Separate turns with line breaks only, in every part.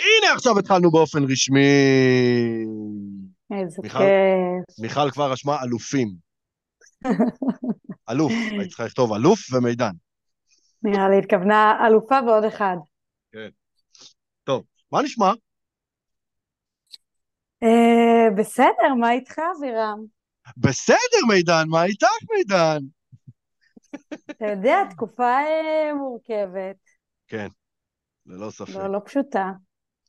הנה עכשיו התחלנו באופן רשמי.
איזה
מיכל?
כיף.
מיכל כבר רשמה אלופים. אלוף, היית צריכה לכתוב אלוף ומידן.
נראה לי התכוונה אלופה ועוד אחד.
טוב, מה נשמע?
אה, בסדר, מה איתך, אבירם?
בסדר, מידן, מה איתך, מידן?
אתה יודע, תקופה אה, מורכבת,
כן, ללא ספק.
לא, לא פשוטה.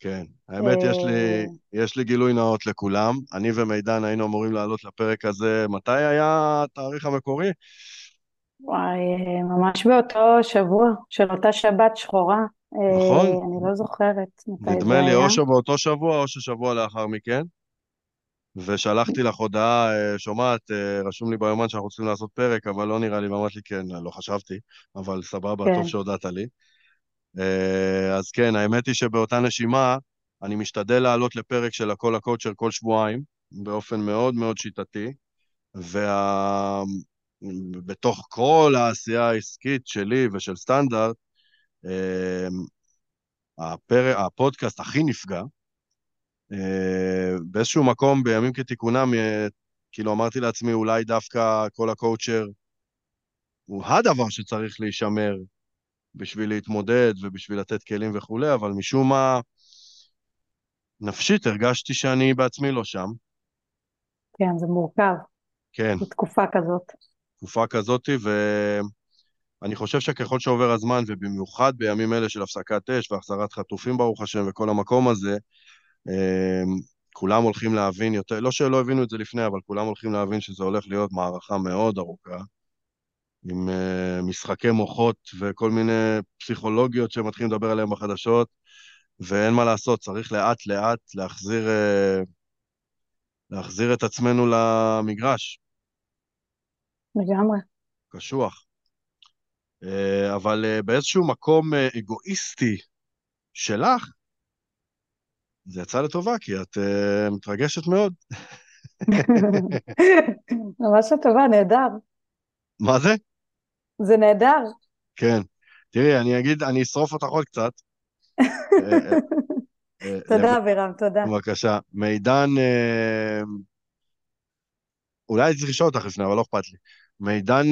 כן, האמת, יש לי, יש לי גילוי נאות לכולם. אני ומידן היינו אמורים לעלות לפרק הזה. מתי היה התאריך המקורי?
וואי, אה, ממש באותו שבוע של אותה שבת שחורה. אה,
נכון.
אני לא זוכרת מתי זה
נדמה לי
היה.
או שבאותו שבוע או ששבוע לאחר מכן. ושלחתי לך הודעה, אה, שומעת, אה, רשום לי ביומן שאנחנו צריכים לעשות פרק, אבל לא נראה לי, ואמרת לי כן, לא חשבתי, אבל סבבה,
כן.
טוב שהודעת לי. אה, אז כן, האמת היא שבאותה נשימה, אני משתדל לעלות לפרק של הכל הקואוצ'ר כל שבועיים, באופן מאוד מאוד שיטתי, ובתוך כל העשייה העסקית שלי ושל סטנדרט, אה, הפרק, הפודקאסט הכי נפגע. אה, באיזשהו מקום, בימים כתיקונם, כאילו אמרתי לעצמי, אולי דווקא כל הקואוצ'ר הוא הדבר שצריך להישמר בשביל להתמודד ובשביל לתת כלים וכולי, אבל משום מה, נפשית הרגשתי שאני בעצמי לא שם.
כן, זה מורכב,
כן,
בתקופה כזאת.
תקופה כזאתי, ואני חושב שככל שעובר הזמן, ובמיוחד בימים אלה של הפסקת אש והחזרת חטופים, ברוך השם, וכל המקום הזה, אה, כולם הולכים להבין יותר, לא שלא הבינו את זה לפני, אבל כולם הולכים להבין שזה הולך להיות מערכה מאוד ארוכה, עם אה, משחקי מוחות וכל מיני פסיכולוגיות שמתחילים לדבר עליהן בחדשות, ואין מה לעשות, צריך לאט-לאט להחזיר, אה, להחזיר את עצמנו למגרש.
לגמרי.
קשוח. אה, אבל באיזשהו מקום אגואיסטי שלך, זה יצא לטובה, כי את מתרגשת מאוד.
ממש לטובה, נהדר.
מה זה?
זה נהדר.
כן. תראי, אני אגיד, אני אשרוף אותך עוד קצת. אה, אה, אה,
תודה, אבירם, תודה.
בבקשה. מידן, אה, אולי הייתי צריך לשאול אותך לפני, אבל לא אכפת לי. מידן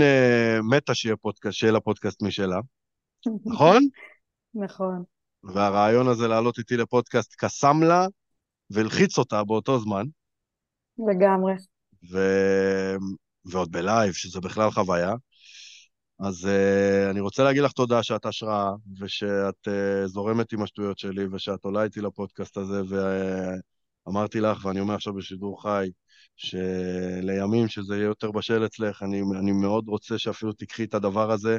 מתה שיהיה לה פודקאסט משלה, נכון?
נכון.
והרעיון הזה לעלות איתי לפודקאסט קסם לה והלחיץ אותה באותו זמן,
לגמרי.
ו... ועוד בלייב, שזה בכלל חוויה. אז uh, אני רוצה להגיד לך תודה שאת השראה, ושאת uh, זורמת עם השטויות שלי, ושאת עולה איתי לפודקאסט הזה, ואמרתי לך, ואני אומר עכשיו בשידור חי, שלימים שזה יהיה יותר בשל אצלך, אני, אני מאוד רוצה שאפילו תיקחי את הדבר הזה,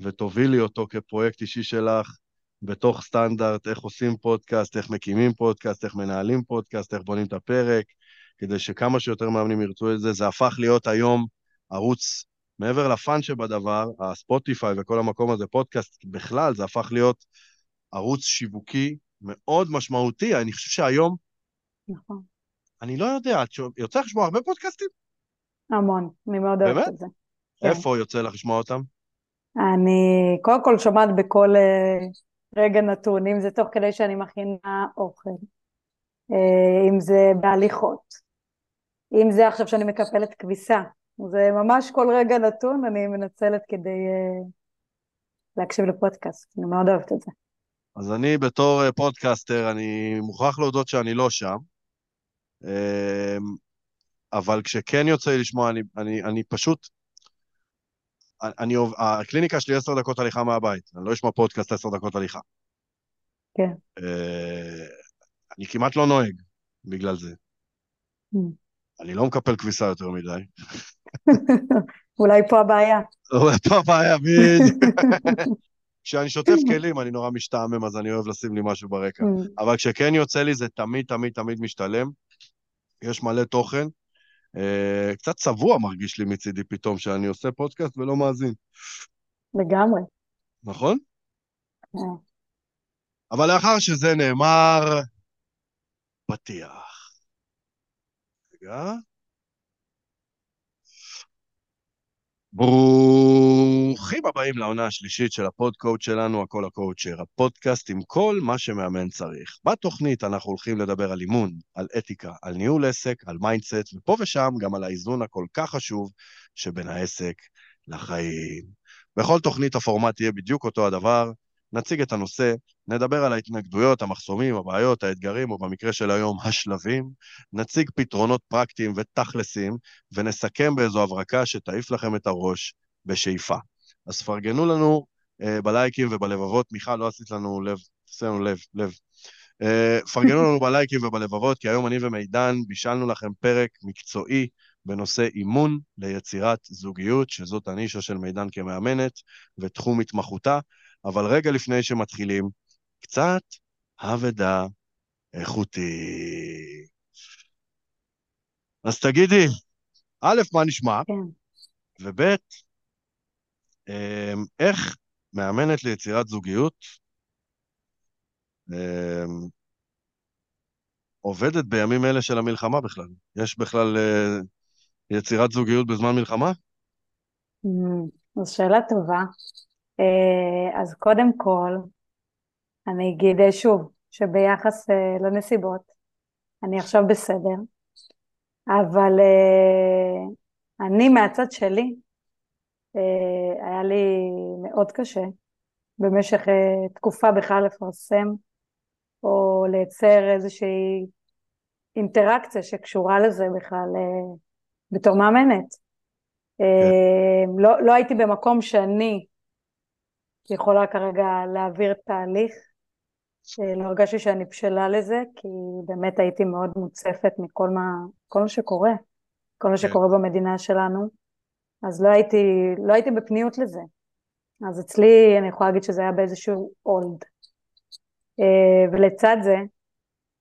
ותובילי אותו כפרויקט אישי שלך, בתוך סטנדרט, איך עושים פודקאסט, איך מקימים פודקאסט, איך מנהלים פודקאסט, איך בונים את הפרק, כדי שכמה שיותר מאמנים ירצו את זה. זה הפך להיות היום ערוץ, מעבר ל fun שבדבר, הספוטיפיי וכל המקום הזה, פודקאסט בכלל, זה הפך להיות ערוץ שיווקי מאוד משמעותי. אני חושב שהיום,
נכון.
אני לא יודע, את יוצא לך לשמוע הרבה פודקאסטים?
המון. אני מאוד אוהבת? את זה. כן.
איפה יוצא לך לשמוע אותם?
אני קודם כל שומעת בכל אה, רגע נתון, אם זה תוך כדי שאני מכינה אוכל, אה, אם זה בהליכות, אם זה עכשיו שאני מקפלת כביסה. זה ממש כל רגע נתון אני מנצלת כדי אה, להקשיב לפודקאסט. אני מאוד אוהבת את זה.
אז אני בתור אה, פודקאסטר, אני מוכרח להודות שאני לא שם. אמ, אבל כשכן יוצא לי לשמוע, אני, אני, אני פשוט... אני, עוב- הקליניקה שלי עשר דקות הליכה מהבית, אני לא אשמע פודקאסט עשר דקות הליכה.
כן.
אה, אני כמעט לא נוהג בגלל זה.
Mm.
אני לא מקפל כביסה יותר מדי.
אולי פה הבעיה.
אבל פה הבעיה, בדיוק. כשאני שוטף כלים, אני נורא משתעמם, אז אני אוהב לשים לי משהו ברקע.
Mm.
אבל כשכן יוצא לי, זה תמיד, תמיד, תמיד משתלם. יש מלא תוכן. אה, קצת צבוע מרגיש לי מצידי פתאום, שאני עושה פודקאסט ולא מאזין,
לגמרי.
נכון?
אה.
אבל לאחר שזה נאמר, פתיח. רגע. ברוכים הבאים לעונה השלישית של הפודקאסט שלנו, הכל הקואוצ'ר, הפודקאסט עם כל מה שמאמן צריך. בתוכנית אנחנו הולכים לדבר על אימון, על אתיקה, על ניהול עסק, על mindset, ופה ושם גם על האיזון הכל כך חשוב שבין העסק לחיים. בכל תוכנית הפורמט יהיה בדיוק אותו הדבר, נציג את הנושא, נדבר על ההתנגדויות, המחסומים, הבעיות, האתגרים, או במקרה של היום, השלבים, נציג פתרונות פרקטיים ותכלסים, ונסכם באיזו הברקה שתעיף לכם את הראש בשאיפה. אז פרגנו לנו אה, בלייקים ובלבבות, מיכל, לא עשית לנו לב, תעשה לנו לב, לב. אה, פרגנו לנו בלייקים ובלבבות, כי היום אני ומידן בישלנו לכם פרק מקצועי בנושא אימון ליצירת זוגיות, שזאת הנישה של מידן כמאמנת ותחום התמחותה. אבל רגע לפני שמתחילים, קצת אבדה איכותי. אז תגידי, א', מה נשמע?
כן.
וב', אמ, איך מאמנת ליצירת זוגיות אמ, עובדת בימים אלה של המלחמה בכלל? יש בכלל אה, יצירת זוגיות בזמן מלחמה?
זו שאלה טובה. אה, אז קודם כל, אני אגיד אה, שוב, שביחס אה, לנסיבות, אני עכשיו בסדר, אבל אני מהצד שלי, היה לי מאוד קשה במשך תקופה בכלל לפרסם או לייצר איזושהי אינטראקציה שקשורה לזה בכלל בתור מאמנת. כן. לא, לא הייתי במקום שאני יכולה כרגע להעביר תהליך. לא הרגשתי שאני בשלה לזה, כי באמת הייתי מאוד מוצפת מכל מה, מה שקורה, כל מה כן. שקורה במדינה שלנו, אז לא הייתי, לא הייתי בפניות לזה. אז אצלי אני יכולה להגיד שזה היה באיזשהו אולד. אה, ולצד זה,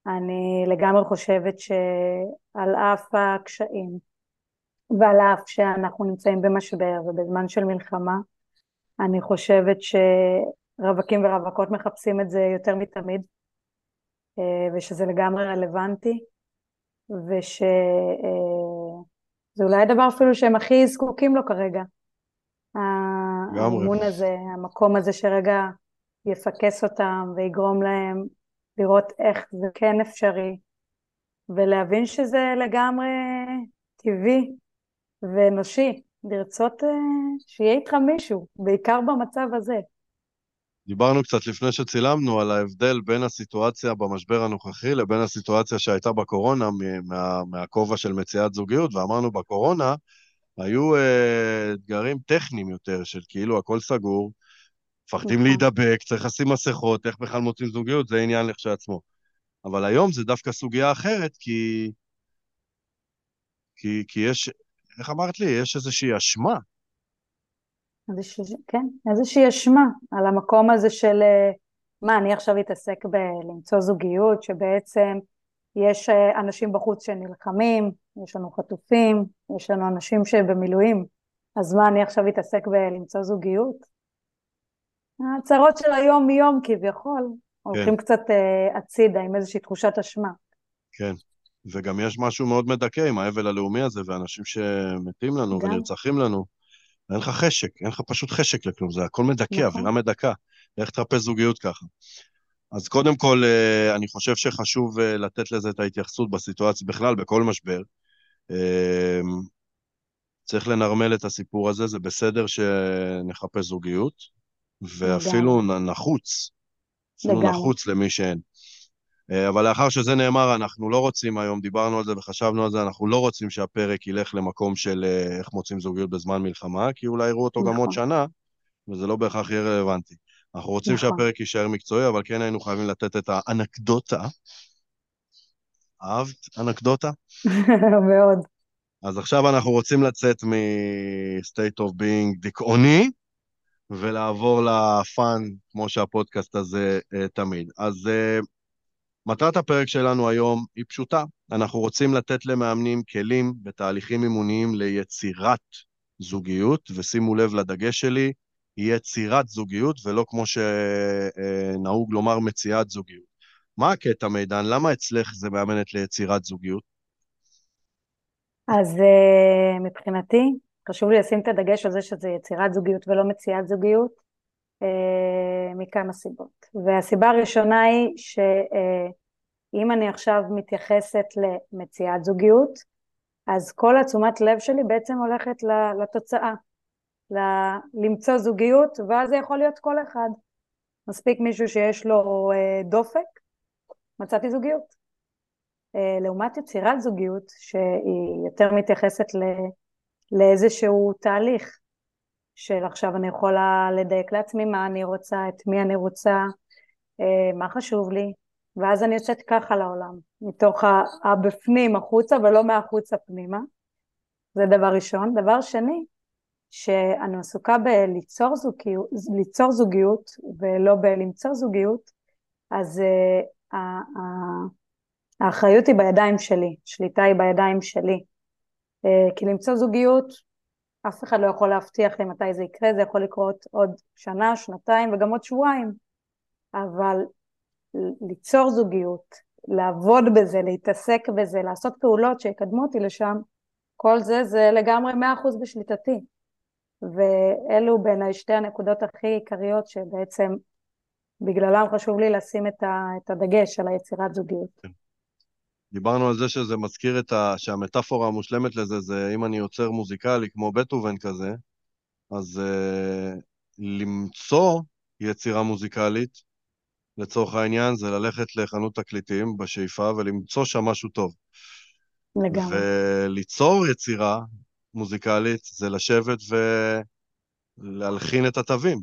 אני לגמרי חושבת שעל אף הקשיים, ועל אף שאנחנו נמצאים במשבר ובזמן של מלחמה, אני חושבת שרווקים ורווקות מחפשים את זה יותר מתמיד, אה, ושזה לגמרי רלוונטי, ושזה אה, אולי הדבר אפילו שהם הכי זקוקים לו כרגע. האמון הזה, המקום הזה שרגע יפקס אותם ויגרום להם לראות איך זה כן אפשרי, ולהבין שזה לגמרי טבעי ואנושי. לרצות אה, שיהיה איתך מישהו, בעיקר במצב הזה.
דיברנו קצת לפני שצילמנו על ההבדל בין הסיטואציה במשבר הנוכחי לבין הסיטואציה שהייתה בקורונה מה, מהכובע של מציאת זוגיות, ואמרנו בקורונה היו אה, אתגרים טכניים יותר, של כאילו הכל סגור, מפחדים נכון. להידבק, צריך לשים מסכות, איך בכלל מוצאים זוגיות, זה עניין לכשעצמו. אבל היום זה דווקא סוגיה אחרת, כי, כי, כי יש איך אמרת לי? יש איזושהי אשמה.
איזושה, כן, איזושהי אשמה על המקום הזה של אה, מה, אני עכשיו אתעסק בלמצוא זוגיות, שבעצם יש אה, אנשים בחוץ שנלחמים, יש לנו חטופים, יש לנו אנשים שבמילואים, אז מה, אני עכשיו אתעסק בלמצוא זוגיות? ההצהרות של היום-יום כביכול, כן. הולכים קצת uh, הצידה עם איזושהי תחושת אשמה.
כן. וגם יש משהו מאוד מדכא עם האבל הלאומי הזה, ואנשים שמתים לנו גם. ונרצחים לנו. אין לך חשק, אין לך פשוט חשק לכלום, זה הכל מדכא, נכון. אווירה מדכא. איך תחפש זוגיות ככה? אז קודם כל, אה, אני חושב שחשוב אה, לתת לזה את ההתייחסות בסיטואציה, בכלל, בכל משבר. אה, צריך לנרמל את הסיפור הזה, זה בסדר שנחפש זוגיות, ואפילו נחוץ. אפילו נחוץ למי שאין. אה, אבל לאחר שזה נאמר, אנחנו לא רוצים היום, דיברנו על זה וחשבנו על זה, אנחנו לא רוצים שהפרק ילך למקום של אה, איך מוצאים זוגיות בזמן מלחמה, כי אולי יראו אותו נכון. גם עוד נכון. שנה, וזה לא בהכרח יהיה רלוונטי. אנחנו רוצים נכון. שהפרק יישאר מקצועי, אבל כן היינו חייבים לתת את האנקדוטה. אהבת אנקדוטה?
מאוד.
אז עכשיו אנחנו רוצים לצאת מ-state of being דיכאוני, ולעבור לפאן, כמו שהפודקאסט הזה uh, תמיד. אז מטרת הפרק שלנו היום היא פשוטה. אנחנו רוצים לתת למאמנים כלים בתהליכים אימוניים ליצירת זוגיות, ושימו לב לדגש שלי, יצירת זוגיות, ולא כמו שנהוג לומר מציאת זוגיות. מה הקטע, מידן? למה אצלך זה מאמנת ליצירת זוגיות?
אז אה, מבחינתי, חשוב לי לשים את הדגש על זה שזה יצירת זוגיות ולא מציאת זוגיות, מכמה סיבות. והסיבה הראשונה היא שאם אני עכשיו מתייחסת למציאת זוגיות, אז כל התשומת לב שלי בעצם הולכת לתוצאה, למצוא זוגיות, ואז זה יכול להיות כל אחד. מספיק מישהו שיש לו אה, דופק, מצאתי זוגיות. אה, לעומת יצירת זוגיות, שהיא יותר מתייחסת לאיזשהו תהליך של עכשיו אני יכולה לדייק לעצמי מה אני רוצה, את מי אני רוצה, אה, מה חשוב לי, ואז אני יוצאת ככה לעולם, מתוך הבפנים החוצה ולא מהחוצה פנימה. זה דבר ראשון. דבר שני, שאני עסוקה בליצור זוגיות, ליצור זוגיות ולא בלמצוא זוגיות, אז uh, האחריות היא בידיים שלי, שליטה היא בידיים שלי. Uh, כי למצוא זוגיות, אף אחד לא יכול להבטיח לי מתי זה יקרה, זה יכול לקרות עוד שנה, שנתיים וגם עוד שבועיים. אבל ליצור זוגיות, לעבוד בזה, להתעסק בזה, לעשות פעולות שיקדמו אותי לשם, כל זה זה לגמרי מאה אחוז בשליטתי. ואלו בעיניי שתי הנקודות הכי עיקריות שבעצם בגללם חשוב לי לשים את, הדגש על היצירת זוגיות.
דיברנו על זה שזה מזכיר את ה... שהמטאפורה המושלמת לזה זה אם אני יוצר מוזיקלי כמו בטהובן כזה, אז uh, למצוא יצירה מוזיקלית, לצורך העניין, זה ללכת לחנות תקליטים בשאיפה ולמצוא שם משהו טוב.
לגמרי.
וליצור יצירה מוזיקלית זה לשבת ולהלחין את התווים.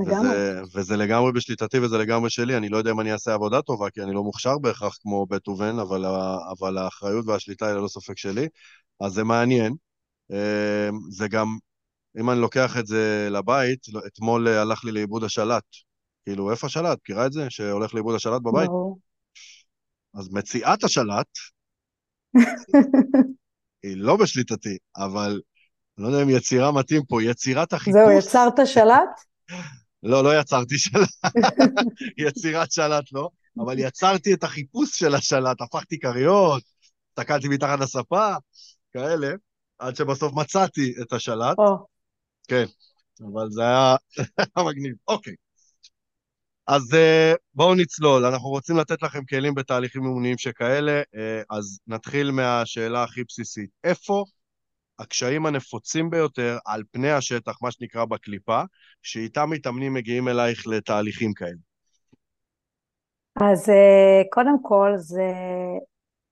לגמרי.
וזה, וזה לגמרי בשליטתי וזה לגמרי שלי. אני לא יודע אם אני אעשה עבודה טובה, כי אני לא מוכשר בהכרח כמו בטהובן, אבל, אבל האחריות והשליטה היא ללא ספק שלי. אז זה מעניין. אה, זה גם, אם אני לוקח את זה לבית, לא, אתמול הלך לי לאיבוד השלט. כאילו, איפה השלט? מכירה את זה? שהולך לאיבוד השלט בבית? ברור. אז מציאת השלט היא לא בשליטתי, אבל אני לא יודע אם יצירה מתאים פה, יצירת החיפוש...
זהו, יצרת שלט?
לא, לא יצרתי שלט, יצירת שלט לא, אבל יצרתי את החיפוש של השלט, הפכתי כריות, הסתכלתי מתחת לספה, כאלה, עד שבסוף מצאתי את השלט. כן, אבל זה היה מגניב. אוקיי. אז uh, בואו נצלול, אנחנו רוצים לתת לכם כלים בתהליכים אימוניים שכאלה, uh, אז נתחיל מהשאלה הכי בסיסית. איפה הקשיים הנפוצים ביותר על פני השטח, מה שנקרא בקליפה, שאיתם מתאמנים מגיעים אלייך לתהליכים כאלה?
אז uh, קודם כל, זה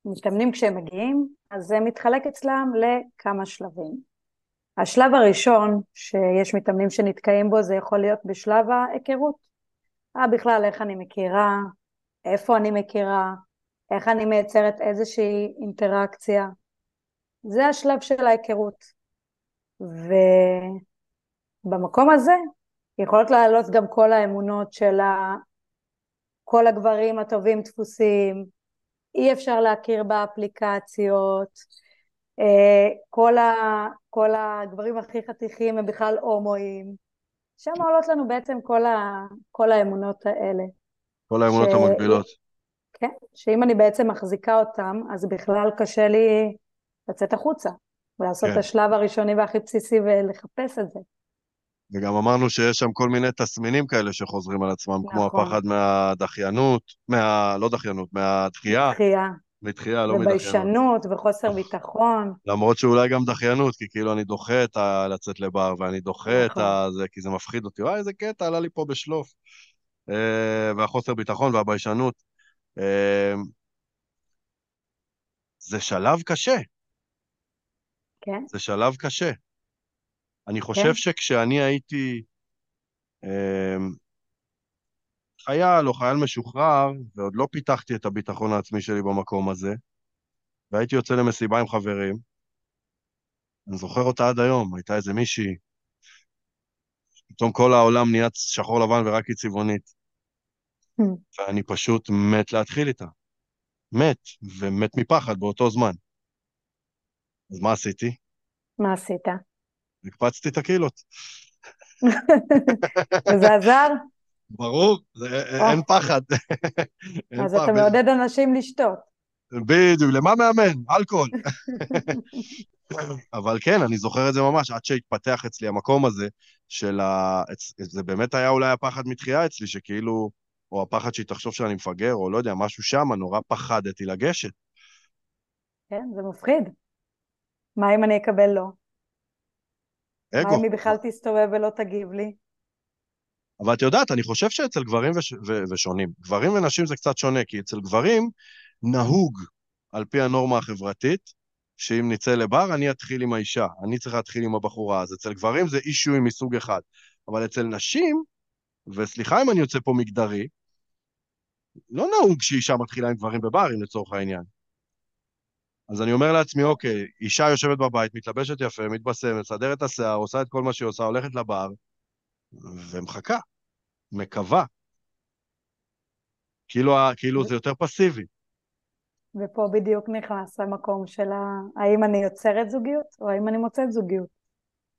מתאמנים כשהם מגיעים, אז זה מתחלק אצלם לכמה שלבים. השלב הראשון שיש מתאמנים שנתקעים בו, זה יכול להיות בשלב ההיכרות. אה, בכלל, איך אני מכירה, איפה אני מכירה, איך אני מייצרת איזושהי אינטראקציה. זה השלב של ההיכרות. ובמקום הזה יכולות לעלות גם כל האמונות של כל הגברים הטובים דפוסים, אי אפשר להכיר באפליקציות, אה, כל, ה, כל הגברים הכי חתיכים הם בכלל הומואים. שם עולות לנו בעצם כל, ה, כל האמונות האלה.
כל האמונות ש... המקבילות.
כן, שאם אני בעצם מחזיקה אותם, אז בכלל קשה לי לצאת החוצה, ולעשות כן. את השלב הראשוני והכי בסיסי ולחפש את זה.
וגם אמרנו שיש שם כל מיני תסמינים כאלה שחוזרים על עצמם, נכון. כמו הפחד מהדחיינות, מה... לא דחיינות, מהדחייה.
דחייה.
מתחייה, לא מדחיינות.
וביישנות וחוסר ביטחון.
למרות שאולי גם דחיינות, כי כאילו אני דוחה את ה... לצאת לבר, ואני דוחה נכון. את ה... זה, כי זה מפחיד אותי. וואי, איזה קטע, עלה לי פה בשלוף. אה, והחוסר ביטחון והביישנות. אה, זה שלב קשה.
כן.
זה שלב קשה. אני חושב כן. שכשאני הייתי... אה, חייל או חייל משוחרר, ועוד לא פיתחתי את הביטחון העצמי שלי במקום הזה, והייתי יוצא למסיבה עם חברים, אני זוכר אותה עד היום, הייתה איזה מישהי, פתאום כל העולם נהיה שחור לבן ורק היא צבעונית. Hmm. ואני פשוט מת להתחיל איתה. מת, ומת מפחד באותו זמן. אז מה עשיתי?
מה עשית?
הקפצתי את הקהילות.
וזה עזר?
ברור, זה, אין פחד.
אז אתה מעודד אנשים לשתות.
בדיוק, למה מאמן? אלכוהול. אבל כן, אני זוכר את זה ממש, עד שהתפתח אצלי המקום הזה, של ה... זה באמת היה אולי הפחד מתחייה אצלי, שכאילו, או הפחד שהיא תחשוב שאני מפגר, או לא יודע, משהו שם, נורא פחדתי לגשת.
כן, זה מפחיד. מה אם אני אקבל לא? אגו. מה אם היא בכלל תסתובב ולא תגיב לי?
אבל את יודעת, אני חושב שאצל גברים וש... ו... ושונים, גברים ונשים זה קצת שונה, כי אצל גברים נהוג, על פי הנורמה החברתית, שאם נצא לבר, אני אתחיל עם האישה, אני צריך להתחיל עם הבחורה. אז אצל גברים זה אישויים מסוג אחד. אבל אצל נשים, וסליחה אם אני יוצא פה מגדרי, לא נהוג שאישה מתחילה עם גברים בברים, לצורך העניין. אז אני אומר לעצמי, אוקיי, אישה יושבת בבית, מתלבשת יפה, מתבשמת, מסדרת את השיער, עושה את כל מה שהיא עושה, הולכת לבר, ומחכה, מקווה. כאילו, כאילו זה יותר פסיבי.
ופה בדיוק נכנס המקום של האם אני יוצרת זוגיות או האם אני מוצאת זוגיות.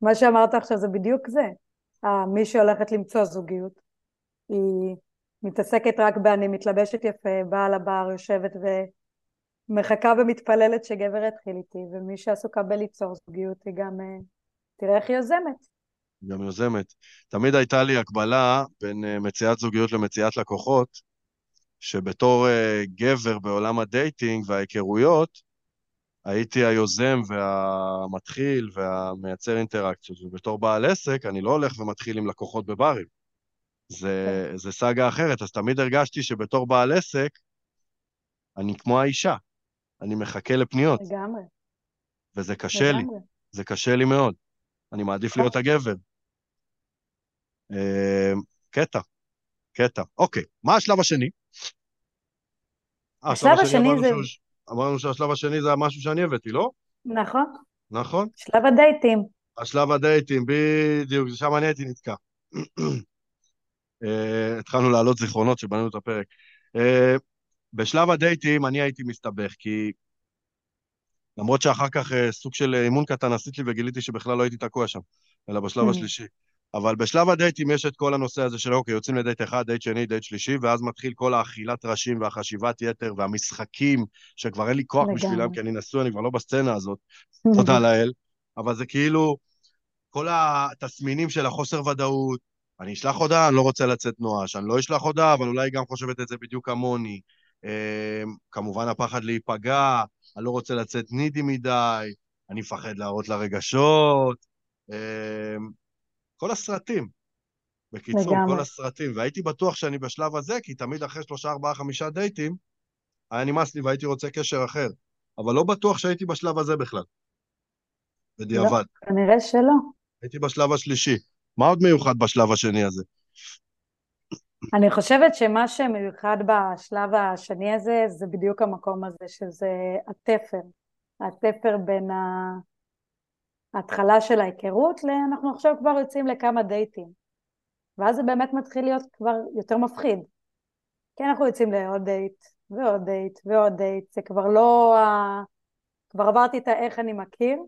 מה שאמרת עכשיו זה בדיוק זה. מי שהולכת למצוא זוגיות, היא מתעסקת רק באני מתלבשת יפה, באה לבר, יושבת ומחכה ומתפללת שגבר יתחיל איתי, ומי שעסוקה בליצור זוגיות היא גם, אה, תראה איך היא יוזמת.
גם יוזמת. תמיד הייתה לי הקבלה בין אה, מציאת זוגיות למציאת לקוחות, שבתור אה, גבר בעולם ה dating וההיכרויות, הייתי היוזם והמתחיל והמייצר אינטראקציות, ובתור בעל עסק אני לא הולך ומתחיל עם לקוחות בברים. זה, כן. זה סאגה אחרת, אז תמיד הרגשתי שבתור בעל עסק, אני כמו האישה, אני מחכה לפניות.
לגמרי.
וזה קשה לגמרי. לי, זה קשה לי מאוד. אני מעדיף להיות הגבר. אה, קטע, קטע. אוקיי, מה השלב השני?
אה, השלב השני זה...
אמרנו שהשלב השני זה משהו שאני הבאתי, לא?
נכון.
נכון?
שלב הדייטים.
השלב הדייטים, בדיוק, שם אני הייתי נתקע. אה, התחלנו להעלות זיכרונות שבנינו את הפרק. אה, בשלב הדייטים אני הייתי מסתבך, כי למרות שאחר כך סוג של אימון קטן עשית לי וגיליתי שבכלל לא הייתי תקוע שם, אלא בשלב השלישי. אבל בשלב הדייטים יש את כל הנושא הזה של אוקיי, יוצאים לדייט אחד, דייט שני, דייט שלישי, ואז מתחיל כל האכילת ראשים והחשיבת יתר והמשחקים, שכבר אין לי כוח בשבילם, כי אני נשוי, אני כבר לא בסצנה הזאת, תודה לאל, אבל זה כאילו כל התסמינים של החוסר ודאות, אני אשלח הודעה, אני לא רוצה לצאת נואש, אני לא אשלח הודעה, אבל אולי היא גם חושבת את זה בדיוק כמוני. אמ, כמובן הפחד להיפגע, אני לא רוצה לצאת needy מדי, אני מפחד להראות לרגשות. אמ, כל הסרטים. בקיצור, לגמרי. כל הסרטים. והייתי בטוח שאני בשלב הזה, כי תמיד אחרי שלושה, ארבעה, חמישה דייטים, היה נמאס לי והייתי רוצה קשר אחר. אבל לא בטוח שהייתי בשלב הזה בכלל. בדיעבד.
לא, כנראה שלא.
הייתי בשלב השלישי. מה עוד מיוחד בשלב השני הזה?
אני חושבת שמה שמיוחד בשלב השני הזה, זה בדיוק המקום הזה, שזה התפר. התפר בין. ההתחלה של ההיכרות, אנחנו עכשיו כבר יוצאים לכמה דייטים. ואז זה באמת מתחיל להיות כבר יותר מפחיד. כי אנחנו יוצאים לעוד דייט, ועוד דייט, ועוד דייט, זה כבר לא ה... כבר עברתי את האיך אני מכיר,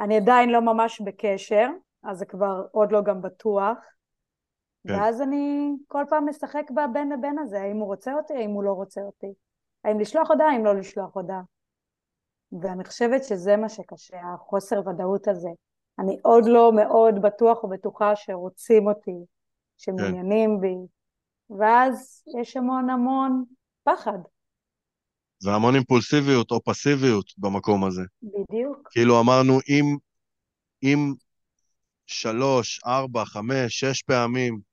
אני עדיין לא ממש בקשר, אז זה כבר עוד לא גם בטוח. כן. ואז אני כל פעם משחק בבין לבין הזה, האם הוא רוצה אותי, האם הוא לא רוצה אותי. האם לשלוח הודעה, האם לא לשלוח הודעה. ואני חושבת שזה מה שקשה, החוסר ודאות הזה. אני עוד לא מאוד בטוח ובטוחה שרוצים אותי, שמעוניינים כן. בי, ואז יש המון המון פחד.
והמון אימפולסיביות או פסיביות במקום הזה.
בדיוק.
כאילו אמרנו, אם, אם שלוש, ארבע, חמש, שש פעמים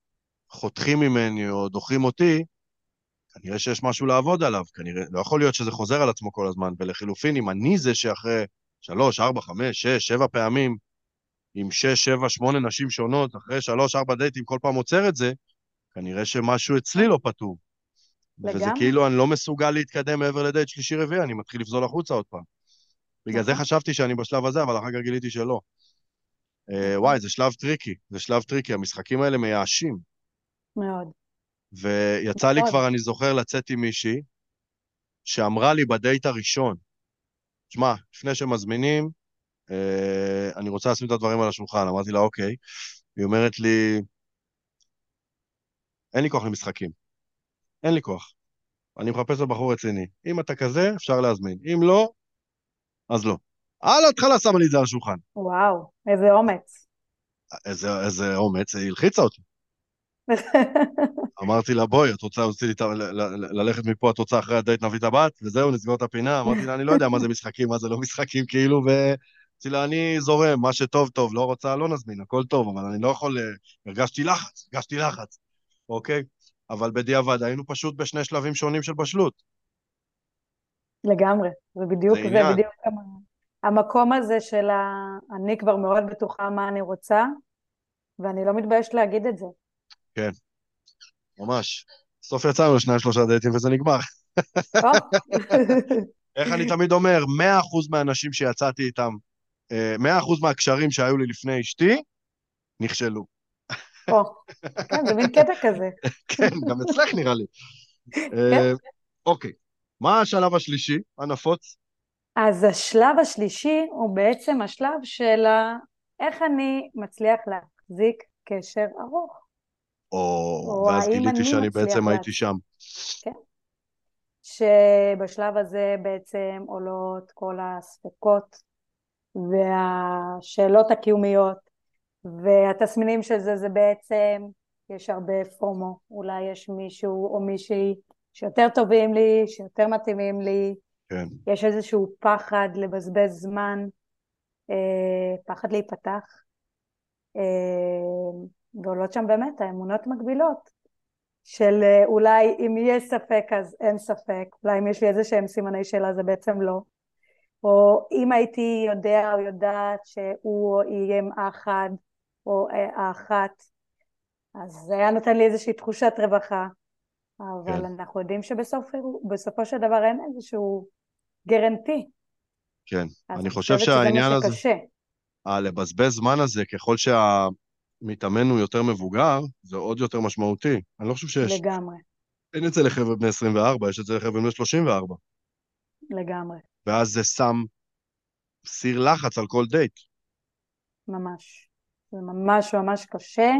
חותכים ממני או דוחים אותי, כנראה שיש משהו לעבוד עליו, כנראה, לא יכול להיות שזה חוזר על עצמו כל הזמן, ולחילופין, אם אני זה שאחרי שלוש, ארבע, חמש, שש, שבע פעמים, עם שש, שבע, שמונה נשים שונות, אחרי שלוש, ארבע דייטים, כל פעם עוצר את זה, כנראה שמשהו אצלי לא פתור. לגמרי. וזה כאילו, אני לא מסוגל להתקדם מעבר לדייט שלישי-רביעי, אני מתחיל לפזול החוצה עוד פעם. בגלל זה נכון. חשבתי שאני בשלב הזה, אבל אחר כך גיליתי שלא. אה. וואי, זה שלב tricky, זה שלב tricky, המשחקים האלה מייאשים.
מאוד.
ויצא לי כבר, אני זוכר, לצאת עם מישהי שאמרה לי בדייט הראשון, שמע, לפני שמזמינים, אה, אני רוצה לשים את הדברים על השולחן. אמרתי לה, אוקיי. היא אומרת לי, אין לי כוח למשחקים. אין לי כוח. אני מחפשת בחור רציני. אם אתה כזה, אפשר להזמין. אם לא, אז לא. על ההתחלה שמה לי את זה על השולחן.
וואו, איזה אומץ.
איזה, איזה אומץ, היא הלחיצה אותי. אמרתי לה, בואי, את רוצה ללכת מפה, את רוצה אחרי הדייט נביא את הבת, וזהו, נסגור את הפינה. אמרתי לה, אני לא יודע מה זה משחקים, מה זה לא משחקים, כאילו, ואמרתי לה, אני זורם, מה שטוב, טוב, לא רוצה, לא נזמין, הכל טוב, אבל אני לא יכול... אה, הרגשתי לחץ, הרגשתי לחץ, אוקיי? אבל בדיעבד היינו פשוט בשני שלבים שונים של בשלות.
לגמרי, ובדיוק זה, זה בדיוק המקום הזה של ה... אני כבר מאוד בטוחה מה אני רוצה, ואני לא מתביישת להגיד את זה.
כן, ממש. בסוף יצאנו לשניים שלושה דייטים וזה נגמר. איך אני תמיד אומר, 100% מהאנשים שיצאתי איתם, 100% אה, מהקשרים שהיו לי לפני אשתי, נכשלו.
כן, זה מין קטע כזה.
כן, גם אצלך נראה לי. אה, אוקיי, מה השלב השלישי הנפוץ?
אז השלב השלישי הוא בעצם השלב של איך אני מצליח להחזיק קשר ארוך.
או, ואז גיליתי שאני בעצם לה... הייתי שם.
כן. שבשלב הזה בעצם עולות כל הספקות והשאלות הקיומיות והתסמינים של זה זה בעצם יש הרבה פומו, אולי יש מישהו או מישהי שיותר טובים לי, שיותר מתאימים לי,
כן.
יש איזשהו פחד לבזבז זמן, אה, פחד להיפתח, אה, ועולות שם באמת האמונות מגבילות של אה, אולי אם יהיה ספק אז אין ספק, אולי אם יש לי איזה שהם סימני שאלה זה בעצם לא, או אם הייתי יודע או יודעת שהוא יהיה עם האחד או האחת, אז זה היה נותן לי איזושהי תחושת רווחה, אבל כן. אנחנו יודעים שבסופו של דבר אין איזשהו גרנטי.
כן, אני חושב שהעניין הזה... הלבזבז זמן הזה, ככל שהמתאמן הוא יותר מבוגר, זה עוד יותר משמעותי. אני לא חושב שיש...
לגמרי.
אין את זה לחבר'ה בני 24, יש את זה לחבר'ה בני 34.
לגמרי.
ואז זה שם סיר לחץ על כל דייט.
ממש. זה ממש ממש קשה.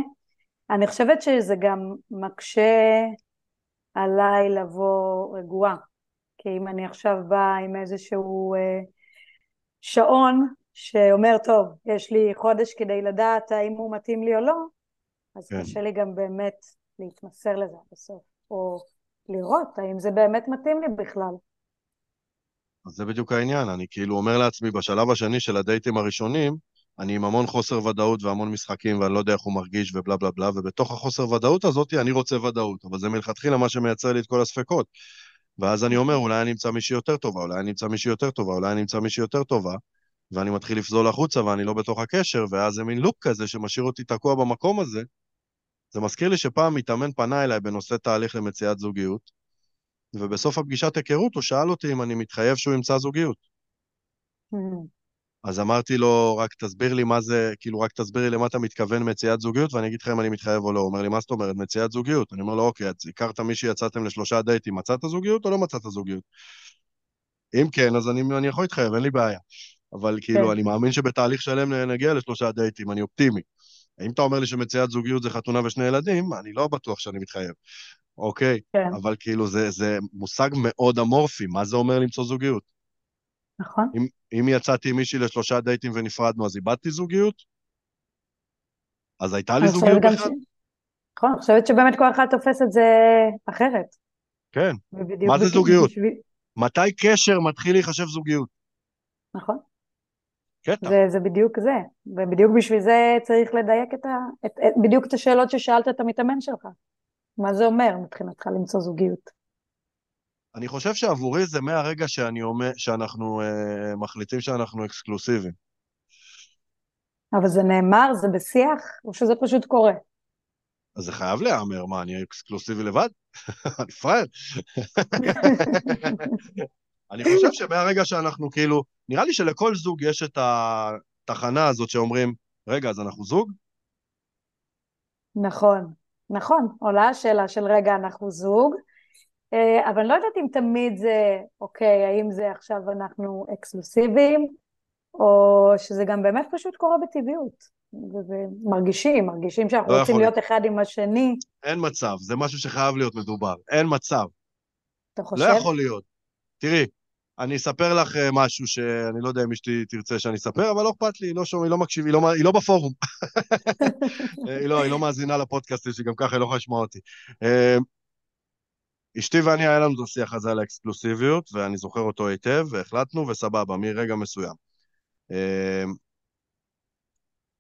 אני חושבת שזה גם מקשה עליי לבוא רגועה. כי אם אני עכשיו באה עם איזשהו אה, שעון שאומר, טוב, יש לי חודש כדי לדעת האם הוא מתאים לי או לא, אז כן. קשה לי גם באמת להתמסר לזה בסוף, או לראות האם זה באמת מתאים לי בכלל.
אז זה בדיוק העניין, אני כאילו אומר לעצמי, בשלב השני של הדייטים הראשונים, אני עם המון חוסר ודאות והמון משחקים, ואני לא יודע איך הוא מרגיש ובלה בלה בלה, ובתוך החוסר ודאות הזאת אני רוצה ודאות, אבל זה מלכתחילה מה שמייצר לי את כל הספקות. ואז אני אומר, אולי אני אמצא מישהי יותר טובה, אולי אני אמצא מישהי יותר טובה, אולי אני אמצא מישהי יותר טובה, ואני מתחיל לפזול החוצה ואני לא בתוך הקשר, ואז זה מין לופ כזה שמשאיר אותי תקוע במקום הזה. זה מזכיר לי שפעם מתאמן פנה אליי בנושא תהליך למציאת זוגיות, ובסוף הפגישת היכרות הוא שאל אותי אם אני מתחייב שהוא ימצא זוגיות. Mm-hmm. אז אמרתי לו, רק תסביר לי מה זה, כאילו, רק תסביר לי למה אתה מתכוון מציאת זוגיות, ואני אגיד לך אם אני מתחייב או לא. הוא אומר לי, מה זאת אומרת, מציאת זוגיות? אני אומר לו, אוקיי, אז הכרת מישהי, יצאתם לשלושה דייטים, מצאת זוגיות או לא מצאת זוגיות? אם כן, אז אני, אני יכול להתחייב, אין לי בעיה. אבל כאילו, כן. אני מאמין שבתהליך שלם נגיע לשלושה דייטים, אני אופטימי. אם אתה אומר לי שמציאת זוגיות זה חתונה ושני ילדים, אני לא בטוח שאני מתחייב, אוקיי? כן. אבל כאילו, זה, זה מושג מאוד אמורפי, מה זה אומר למצוא זוגיות?
נכון.
אם, אם יצאתי עם מישהי לשלושה דייטים ונפרדנו, אז איבדתי זוגיות? אז הייתה לי זוגיות בכלל? ש...
נכון, אני חושבת שבאמת כל אחד תופס את זה אחרת.
כן, מה זה זוגיות? בשביל... מתי קשר מתחיל להיחשב זוגיות?
נכון.
קטע.
זה, זה בדיוק זה, ובדיוק בשביל זה צריך לדייק את ה... את, את, בדיוק את השאלות ששאלת את המתאמן שלך. מה זה אומר מבחינתך למצוא זוגיות?
אני חושב שעבורי זה מהרגע שאני אומר, שאנחנו אה, מחליטים שאנחנו אקסקלוסיביים.
אבל זה נאמר, זה בשיח, או שזה פשוט קורה?
אז זה חייב להיאמר, מה, אני אקסקלוסיבי לבד? אני פראייר. אני חושב שמהרגע שאנחנו כאילו, נראה לי שלכל זוג יש את התחנה הזאת שאומרים, רגע, אז אנחנו זוג?
נכון, נכון. עולה השאלה של רגע, אנחנו זוג, אה, אבל אני לא יודעת אם תמיד זה, אוקיי, האם זה עכשיו אנחנו אקסקלוסיביים, או שזה גם באמת פשוט קורה בטבעיות. ומרגישים, מרגישים שאנחנו לא רוצים יכול. להיות אחד עם השני.
אין מצב, זה משהו שחייב להיות מדובר, אין מצב.
אתה חושב?
לא יכול להיות. תראי, אני אספר לך אה, משהו שאני לא יודע אם אשתי תרצה שאני אספר, אבל לא אכפת לי, היא לא שומע, היא לא מקשיבה, היא, לא, היא לא בפורום. היא, לא, היא לא מאזינה לפודקאסט, שגם ככה היא לא יכולה לשמוע אותי. אה, אשתי ואני, היה לנו את השיח הזה על האקסקלוסיביות, ואני זוכר אותו היטב, והחלטנו, וסבבה, מרגע מסוים. אה,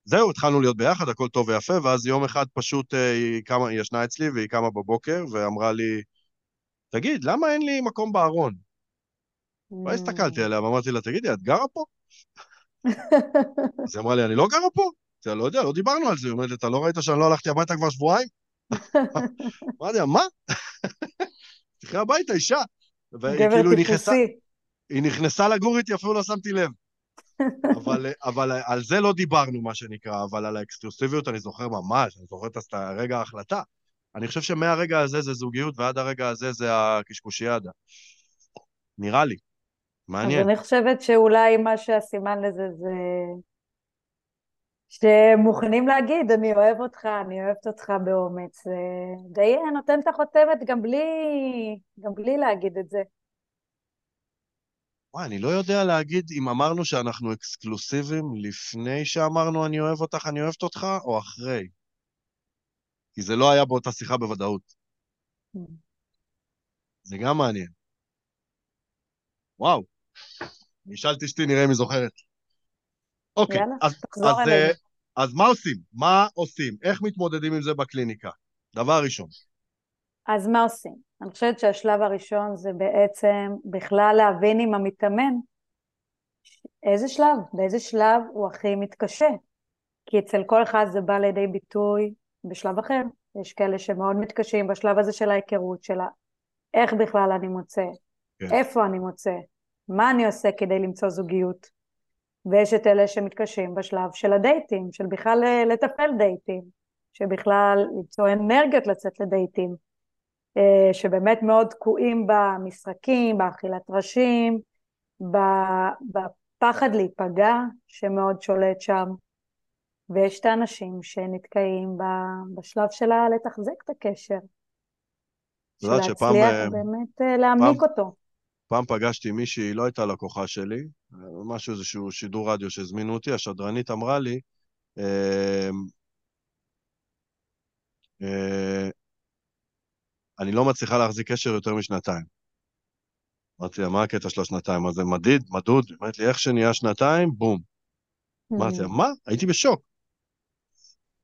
זהו, התחלנו להיות ביחד, הכל טוב ויפה, ואז יום אחד פשוט היא, קמה, היא ישנה אצלי והיא קמה בבוקר ואמרה לי, תגיד, למה אין לי מקום בארון? ואז הסתכלתי עליה ואמרתי לה, תגידי, את גרה פה? אז היא אמרה לי, אני לא גרה פה? אני לא יודע, לא דיברנו על זה. היא אומרת לי, אתה לא ראית שאני לא הלכתי הביתה כבר שבועיים? אמרתי לה, מה? תלכי הביתה, אישה.
גבר טיפוסי.
היא נכנסה לגור איתי, אפילו לא שמתי לב. אבל, אבל על זה לא דיברנו, מה שנקרא, אבל על האקסקלוסיביות אני זוכר ממש, אני זוכר את רגע ההחלטה. אני חושב שמהרגע הזה זה זוגיות, ועד הרגע הזה זה הקשקושיאדה. נראה לי. מעניין.
אז אני חושבת שאולי מה שהסימן לזה זה שמוכנים להגיד, אני אוהב אותך, אני אוהבת אותך באומץ. זה די נותן את החותמת גם בלי, גם בלי להגיד את זה.
וואי, אני לא יודע להגיד אם אמרנו שאנחנו אקסקלוסיביים לפני שאמרנו אני אוהב אותך, אני אוהבת אותך, או אחרי. כי זה לא היה באותה שיחה בוודאות. Mm. זה גם מעניין. וואו. אני אשאל את אשתי, נראה אם היא זוכרת. אוקיי, יאללה, אז, אז, אז, אז מה עושים? מה עושים? איך מתמודדים עם זה בקליניקה? דבר ראשון.
אז מה עושים? אני חושבת שהשלב הראשון זה בעצם בכלל להבין עם המתאמן איזה שלב, באיזה שלב הוא הכי מתקשה. כי אצל כל אחד זה בא לידי ביטוי בשלב אחר. יש כאלה שמאוד מתקשים בשלב הזה של ההיכרות, של איך בכלל אני מוצא, כן. איפה אני מוצא, מה אני עושה כדי למצוא זוגיות. ויש את אלה שמתקשים בשלב של הדייטים, של בכלל לתפעל דייטים, שבכלל למצוא אנרגיות לצאת לדייטים, אה, שבאמת מאוד תקועים במשחקים, באכילת ראשים, בפחד להיפגע שמאוד שולט שם, ויש את האנשים שנתקעים בשלב שלה לתחזק את הקשר.
את יודעת שפעם...
להצליח באמת אה, להעמיק אותו.
פעם פגשתי מישהי, היא לא הייתה לקוחה שלי, משהו, איזשהו שידור רדיו שהזמינו אותי, השדרנית אמרה לי, אה, אה, אני לא מצליחה להחזיק קשר יותר משנתיים. אמרתי לה, מה הקטע של השנתיים? אז זה מדיד, מדוד? אמרתי לי, איך שנהיה שנתיים, בום. אמרתי לה, מה? הייתי בשוק.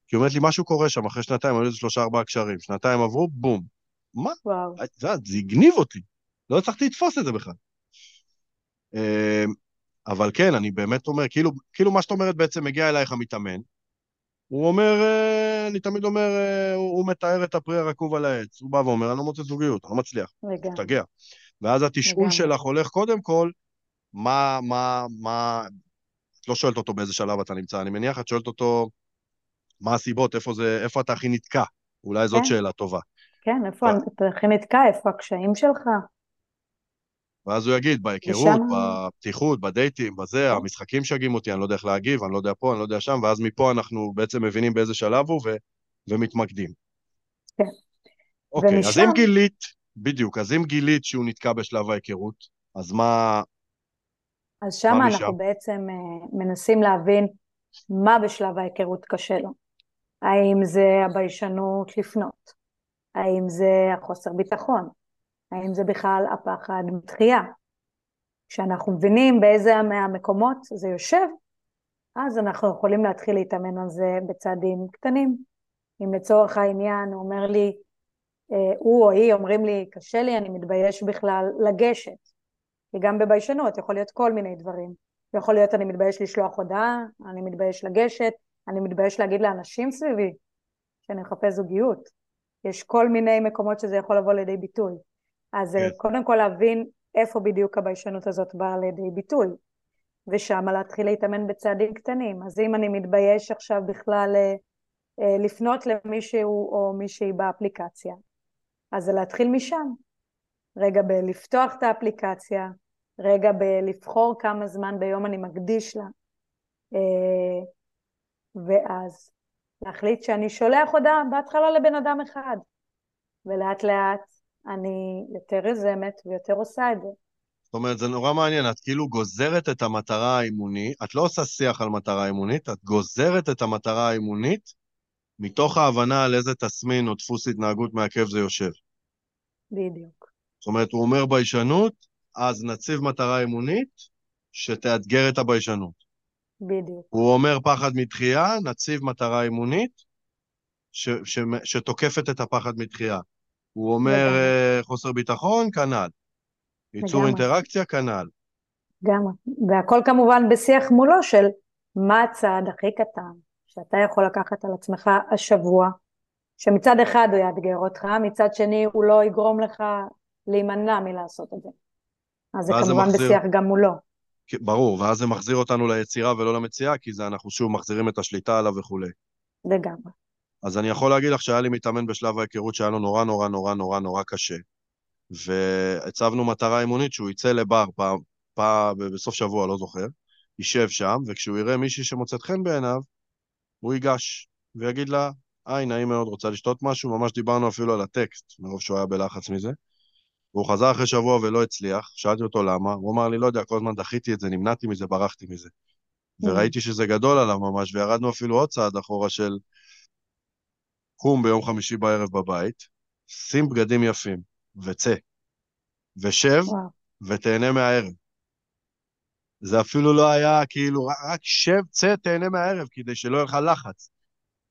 כי אומרת לי, משהו קורה שם, אחרי שנתיים, היו לזה שלושה ארבעה קשרים, שנתיים עברו, בום. מה? וואו. זה הגניב אותי. לא הצלחתי לתפוס את זה בכלל. אמ, אבל כן, אני באמת אומר, כאילו, כאילו מה שאת אומרת בעצם מגיע אלייך המתאמן, הוא אומר, אה, אני תמיד אומר, אה, הוא מתאר את הפרי הרקוב על העץ, הוא בא ואומר, אני לא מוצא זוגיות, אני לא מצליח. תגיע. ואז התשאול שלך הולך קודם כל, מה, מה, מה, את לא שואלת אותו באיזה שלב אתה נמצא, אני מניח, את שואלת אותו, מה הסיבות, איפה זה, איפה אתה הכי נתקע? אולי זאת כן. שאלה טובה.
כן, איפה אתה הכי נתקע, איפה הקשיים שלך?
ואז הוא יגיד, בהיכרות, ושם... בפתיחות, בדייטים, בזה, כן. המשחקים שגים אותי, אני לא יודע איך להגיב, אני לא יודע פה, אני לא יודע שם, ואז מפה אנחנו בעצם מבינים באיזה שלב הוא ו... ומתמקדים.
כן.
אוקיי, ומשם... אז אם גילית, בדיוק, אז אם גילית שהוא נתקע בשלב ההיכרות, אז מה...
אז שם אנחנו בעצם אה, מנסים להבין מה בשלב ההיכרות קשה לו. האם זה הביישנות לפנות? האם זה החוסר ביטחון? האם זה בכלל הפחד מתחייה? כשאנחנו מבינים באיזה מהמקומות זה יושב, אז אנחנו יכולים להתחיל להתאמן על זה בצעדים קטנים. אם לצורך העניין הוא אומר לי, אה, הוא או היא אומרים לי, קשה לי, אני מתבייש בכלל לגשת. כי גם בביישנות יכול להיות כל מיני דברים. יכול להיות אני מתבייש לשלוח הודעה, אני מתבייש לגשת, אני מתבייש להגיד לאנשים סביבי שאני מחפש זוגיות. יש כל מיני מקומות שזה יכול לבוא לידי ביטוי. אז אה, כן. קודם כל להבין איפה בדיוק הביישנות הזאת באה לידי ביטוי, ושם להתחיל להתאמן בצעדים קטנים. אז אם אני מתבייש עכשיו בכלל אה, אה, לפנות למישהו או מישהי באפליקציה, אז להתחיל משם. רגע בלפתוח את האפליקציה, רגע בלבחור כמה זמן ביום אני מקדיש לה, ואז להחליט שאני שולח הודעה בהתחלה לבן אדם אחד, ולאט לאט אני יותר יוזמת ויותר עושה את זה.
זאת אומרת, זה נורא מעניין, את כאילו גוזרת את המטרה האימונית, את לא עושה שיח על מטרה אימונית, את גוזרת את המטרה האימונית מתוך ההבנה על איזה תסמין או דפוס התנהגות מעכב זה יושב.
בדיוק.
זאת אומרת, הוא אומר ביישנות, אז נציב מטרה אימונית שתאתגר את הביישנות.
בדיוק.
הוא אומר פחד מתחייה, נציב מטרה אימונית ש, ש, שתוקפת את הפחד מתחייה. הוא אומר uh, חוסר ביטחון, כנ"ל. ייצור. אינטראקציה, כנ"ל.
גם, והכל כמובן בשיח מולו של מה הצעד הכי קטן שאתה יכול לקחת על עצמך השבוע, שמצד אחד הוא יאתגר אותך, מצד שני הוא לא יגרום לך להימנע מלעשות את זה. אז זה
ואז זה
כמובן
מחזיר-
בשיח גם מולו,
ברור, ואז זה מחזיר אותנו ליצירה ולא למציאה, כי זה אנחנו שוב מחזירים את השליטה עליו וכולי.
לגמרי.
אז אני יכול להגיד לך שהיה לי מתאמן בשלב ההיכרות שהיה לו נורא נורא נורא נורא נורא קשה. והצבנו מטרה אימונית שהוא יצא לבר פעם, פעם בסוף שבוע, לא זוכר, יישב שם, וכשהוא יראה מישהי שמוצאת חן בעיניו, הוא ייגש ויגיד לה, היי, נעים מאוד, רוצה לשתות משהו? ממש דיברנו אפילו על הטקסט, מרוב שהוא היה בלחץ מזה. והוא חזר אחרי שבוע ולא הצליח, שאלתי אותו למה, הוא אמר לי, לא יודע, כל הזמן דחיתי את זה, נמנעתי מזה, ברחתי מזה. וראיתי שזה גדול עליו ממש, וירדנו אפילו עוד צעד אחורה של קום ביום חמישי בערב בבית, שים בגדים יפים, וצא. ושב,
וואו.
ותהנה מהערב. זה אפילו לא היה כאילו, רק- רק שב, צא, תהנה מהערב, כדי שלא יהיה לך לחץ.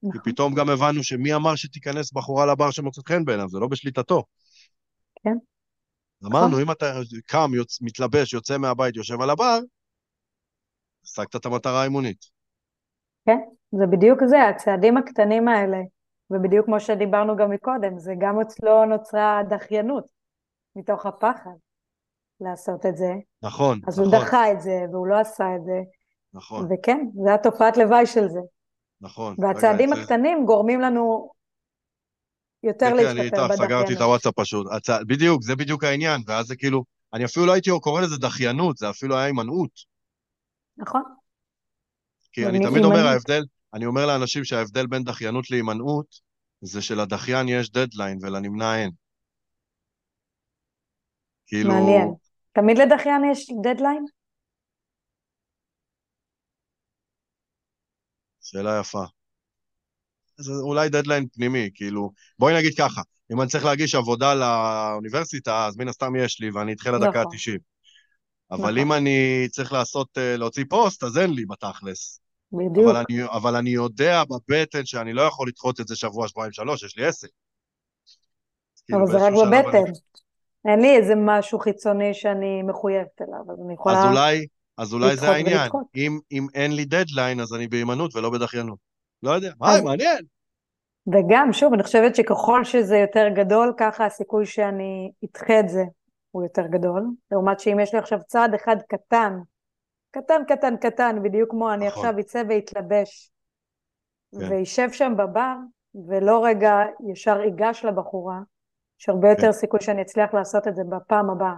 כי
נכון.
פתאום גם הבנו שמי אמר שתיכנס בחורה לבר שמוצאת חן בעיניו, זה לא בשליטתו.
כן.
אמרנו,
נכון.
אם אתה קם, יוצ... מתלבש, יוצא מהבית, יושב על הבר, השגת את המטרה האימונית.
כן, זה בדיוק זה, הצעדים הקטנים האלה, ובדיוק כמו שדיברנו גם מקודם, זה גם אצלו נוצרה דחיינות, מתוך הפחד לעשות את זה,
נכון,
אז הוא
נכון,
דחה את זה, והוא לא עשה את זה,
נכון,
וכן, זה התופעת לוואי של זה.
נכון.
והצעדים
רגע,
הקטנים גורמים לנו יותר
כן, כן, אני
להשתפר
איתך, סגרתי את
בדחיינות.
הוואטסאפ פשוט. הצ... בדיוק, זה בדיוק העניין, ואז זה כאילו, אני אפילו לא הייתי קורא לזה דחיינות, זה אפילו היה הימנעות.
נכון,
כי אני תמיד אומר. ההבדל, אני אומר לאנשים שההבדל בין דחיינות להימנעות, זה שלדחיין יש דדליין ולנמנע אין. כאילו,
מעניין. תמיד לדחיין יש דדליין?
שאלה יפה. זה אולי דדליין פנימי, כאילו, בואי נגיד ככה, אם אני צריך להגיש עבודה לאוניברסיטה, אז מן הסתם יש לי, ואני אדחה לדקה
נכון.
ה-90. אבל
נכון.
אם אני צריך לעשות, אה, להוציא פוסט, אז אין לי בתכלס.
בדיוק.
אבל אני, אבל אני יודע בבטן שאני לא יכול לדחות את זה שבוע, שבועיים, שלוש, יש לי עסק. אז כאילו
אבל זה רק בבטן.
אני-
אין לי איזה משהו חיצוני שאני מחויבת אליו, אז אני יכולה...
אז אולי, אז אולי זה העניין.
ולדחות.
אם, אם אין לי דדליין, אז אני בהימנעות ולא בדחיינות. לא יודע.
אז-
היי, מעניין.
וגם, שוב, אני חושבת שככל שזה יותר גדול, ככה הסיכוי שאני אדחה את זה הוא יותר גדול. לעומת שאם יש לי עכשיו צעד אחד קטן, קטן, קטן, קטן, בדיוק כמו אני
נכון.
עכשיו אצא ואתלבש,
כן.
וישב שם בבר, ולא רגע ישר ייגש לבחורה, יש הרבה יותר
כן.
סיכוי שאני אצליח לעשות את זה בפעם הבאה.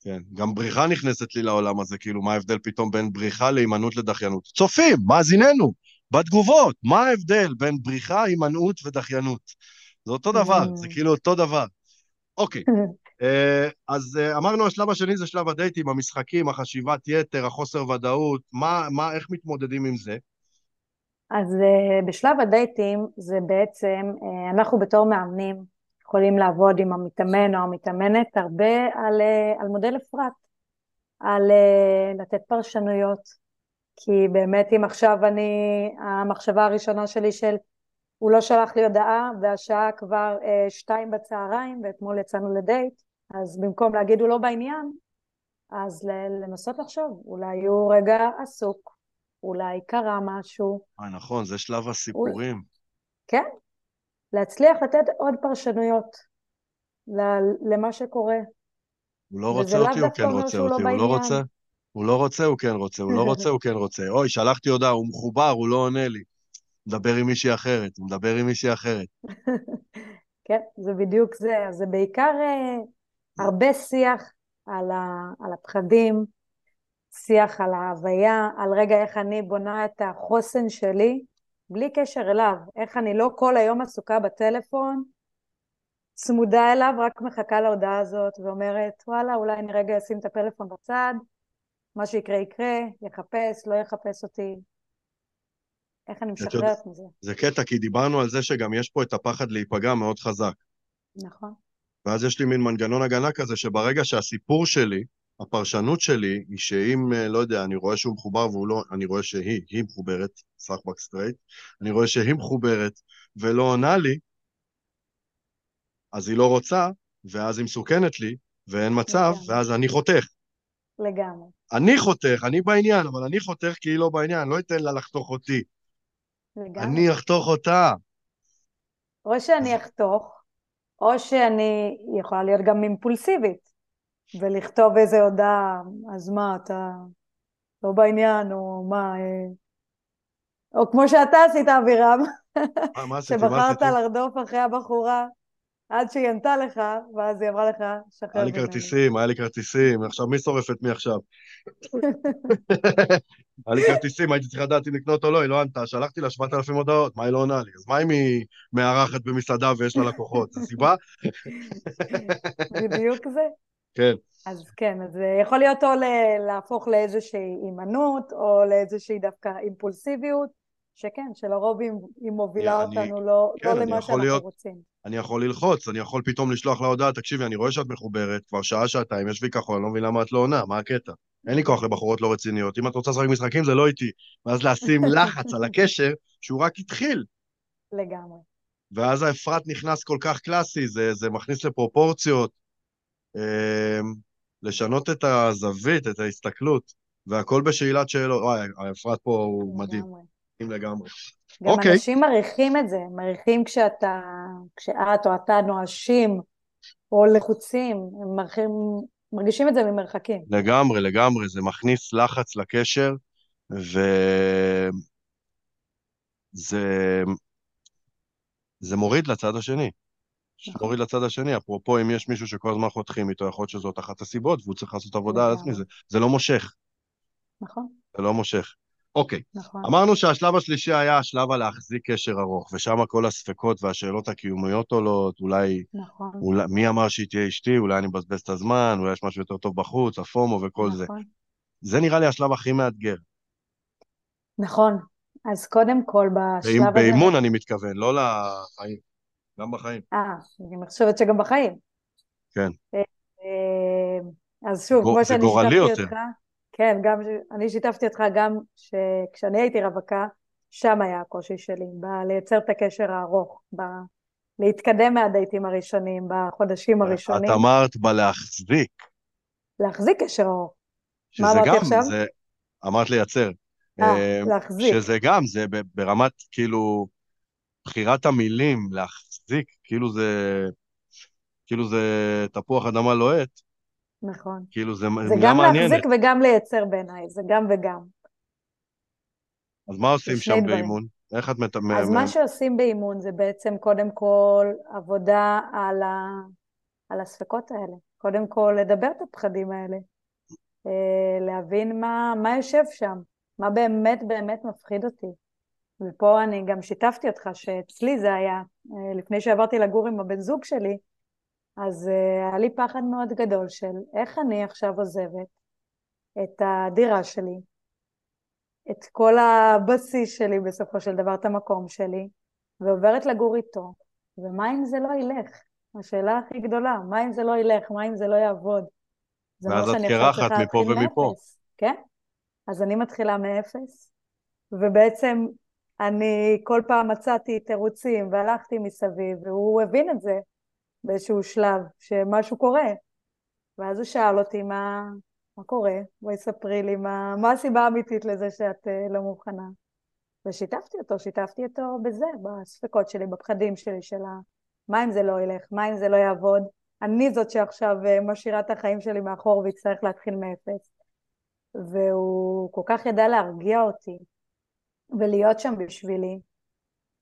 כן, גם בריחה נכנסת לי לעולם הזה, כאילו, מה ההבדל פתאום בין בריחה להימנעות לדחיינות? צופים, מאזיננו, בתגובות, מה ההבדל בין בריחה, הימנעות ודחיינות? זה אותו דבר,
Mm.
זה כאילו אותו דבר. אוקיי, אז אה, אמרנו השלב השני זה שלב הדייטים, המשחקים, החשיבת יתר, החוסר ודאות, מה, מה, איך מתמודדים עם זה?
אז uh, בשלב הדייטים זה בעצם, אנחנו בתור מאמנים יכולים לעבוד עם המתאמן או המתאמנת הרבה על, על מודל אפרת, על לתת פרשנויות, כי באמת אם עכשיו אני, המחשבה הראשונה שלי של הוא לא שלח לי הודעה והשעה כבר uh, שתיים בצהריים ואתמול יצאנו לדייט, אז במקום להגיד הוא לא בעניין, אז לנסות לחשוב, אולי הוא רגע עסוק, אולי קרה משהו,
אה, נכון, זה שלב הסיפורים.
כן, להצליח לתת עוד פרשנויות ל- למה שקורה.
הוא לא רוצה אותי, הוא כן רוצה
לא
אותי, הוא לא. רוצה? הוא לא רוצה, הוא כן רוצה, הוא לא רוצה, הוא כן רוצה. אוי, שלחתי הודעה, הוא מחובר, הוא לא עונה לי. מדבר עם מישהי אחרת, הוא מדבר עם מישהי אחרת.
כן, זה בדיוק זה. זה בעיקר אה, הרבה שיח על, ה, על הפחדים, שיח על ההוויה, על רגע איך אני בונה את החוסן שלי, בלי קשר אליו, איך אני לא כל היום עסוקה בטלפון, צמודה אליו, רק מחכה להודעה הזאת ואומרת, וואלה, אולי אני רגע אשים את הפלאפון בצד, מה שיקרה יקרה, יחפש, לא יחפש אותי. איך אני משחררת מזה?
זה קטע, כי דיברנו על זה שגם יש פה את הפחד להיפגע מאוד חזק.
נכון.
ואז יש לי מין מנגנון הגנה כזה, שברגע שהסיפור שלי, הפרשנות שלי, היא שאם, אה, לא יודע, אני רואה שהוא מחובר והוא לא, אני רואה שהיא, היא מחוברת, סחבק straight, אני רואה שהיא מחוברת ולא עונה לי, אז היא לא רוצה, ואז היא מסוכנת לי, ואין מצב, לגמרי. ואז אני חותך.
לגמרי.
אני חותך, אני בעניין, אבל אני חותך כי היא לא בעניין, לא אתן לה לחתוך אותי. לגמרי. אני אחתוך אותה.
או שאני אחתוך, או שאני יכולה להיות גם אימפולסיבית, ולכתוב איזה הודעה, אז מה, אתה לא בעניין, או מה, אה, או כמו שאתה עשית, אבירם, שבחרת לרדוף אחרי הבחורה עד שהיא ענתה לך, ואז היא אמרה לך, שחרר.
היה לי כרטיסים, היה לי כרטיסים, עכשיו מי שורף את מי עכשיו? היה לי כרטיסים, הייתי צריך לדעת אם לקנות או לא, היא לא ענתה, שלחתי לה 7,000 הודעות, מה היא לא עונה לי? אז מה אם היא מארחת במסעדה ויש לה לקוחות? זו סיבה?
בדיוק זה.
כן.
אז כן, אז זה יכול להיות או להפוך לאיזושהי הימנעות, או לאיזושהי דווקא אימפולסיביות, שכן, שלרוב היא מובילה אותנו לא, כן, לא למה שאנחנו רוצים.
אני יכול ללחוץ, אני יכול פתאום לשלוח לה הודעה, תקשיבי, אני רואה שאת מחוברת, כבר שעה, שעתיים, יש וי כחול, אני לא מבין למה את לא עונה, מה הקטע? אין לי כוח לבחורות לא רציניות, אם את רוצה לשחק משחקים זה לא איתי. ואז לשים לחץ על הקשר, שהוא רק התחיל.
לגמרי.
ואז האפרת נכנס כל כך קלאסי, זה, זה מכניס לפרופורציות, אה, לשנות את הזווית, את ההסתכלות, והכל בשאלת שאלות. וואי, האפרת פה הוא מדהים. לגמרי.
גם okay. אוקיי. אנשים מריחים את זה, מריחים כשאתה, כשאת או אתה נואשים או לחוצים, הם מריחים, מרגישים את זה ממרחקים.
לגמרי, לגמרי, זה מכניס לחץ לקשר, וזה זה מוריד לצד השני. נכון. מוריד לצד השני, אפרופו אם יש מישהו שכל הזמן חותכים איתו, יכול להיות שזאת אחת הסיבות, והוא צריך לעשות עבודה על עצמי, זה, זה לא מושך.
נכון.
זה לא מושך. אוקיי. נכון. אמרנו שהשלב השלישי היה השלב הלהחזיק קשר ארוך, ושם כל הספקות והשאלות הקיומיות עולות, אולי... נכון. אולי, מי אמר שהיא תהיה אשתי? אולי אני מבזבז את הזמן, אולי יש משהו יותר טוב בחוץ, הפומו וכל נכון. זה. זה נראה לי השלב הכי מאתגר.
נכון. אז קודם כל, בשלב
הזה... באימון אני מתכוון, לא לחיים. גם בחיים.
אה, אני חושבת שגם בחיים.
כן.
אה, אה, אז שוב, כמו שאני שיתפתי אותך... כן, גם, אני שיתפתי אותך גם שכשאני הייתי רווקה, שם היה הקושי שלי, בלייצר את הקשר הארוך, ב... להתקדם מהדייטים הראשונים, בחודשים הראשונים.
את אמרת בלהחזיק.
להחזיק קשר ארוך. מה אמרתי עכשיו? זה,
אמרת לייצר.
אה, אה, להחזיק.
שזה גם, זה ברמת, כאילו, בחירת המילים, להחזיק, כאילו זה, כאילו זה תפוח אדמה לוהט.
נכון.
כאילו, זה, זה מילה מעניינת.
גם להחזיק וגם לייצר בעיניי, זה גם וגם.
אז מה עושים שם דברים. באימון? איך את מת...
אז מה שעושים באימון זה בעצם קודם כל עבודה על, ה... על הספקות האלה. קודם כל לדבר את הפחדים האלה. אה, להבין מה, מה יושב שם, מה באמת באמת מפחיד אותי. ופה אני גם שיתפתי אותך שאצלי זה היה, אה, לפני שעברתי לגור עם הבן זוג שלי, אז uh, היה לי פחד מאוד גדול של איך אני עכשיו עוזבת את הדירה שלי, את כל הבסיס שלי בסופו של דבר, את המקום שלי, ועוברת לגור איתו, ומה אם זה לא ילך? השאלה הכי גדולה, מה אם זה לא ילך? מה אם זה לא יעבוד?
ואז את קרחת מפה ומפה. מאפס,
כן? אז אני מתחילה מאפס, ובעצם אני כל פעם מצאתי תירוצים והלכתי מסביב, והוא הבין את זה, באיזשהו שלב שמשהו קורה. ואז הוא שאל אותי מה, מה קורה, בואי ספרי לי מה, מה הסיבה האמיתית לזה שאת uh, לא מוכנה. ושיתפתי אותו, שיתפתי אותו בזה, בספקות שלי, בפחדים שלי, של ה... מה אם זה לא ילך, מה אם זה לא יעבוד. אני זאת שעכשיו uh, משאירה את החיים שלי מאחור ויצטרך להתחיל מאפס. והוא כל כך ידע להרגיע אותי ולהיות שם בשבילי,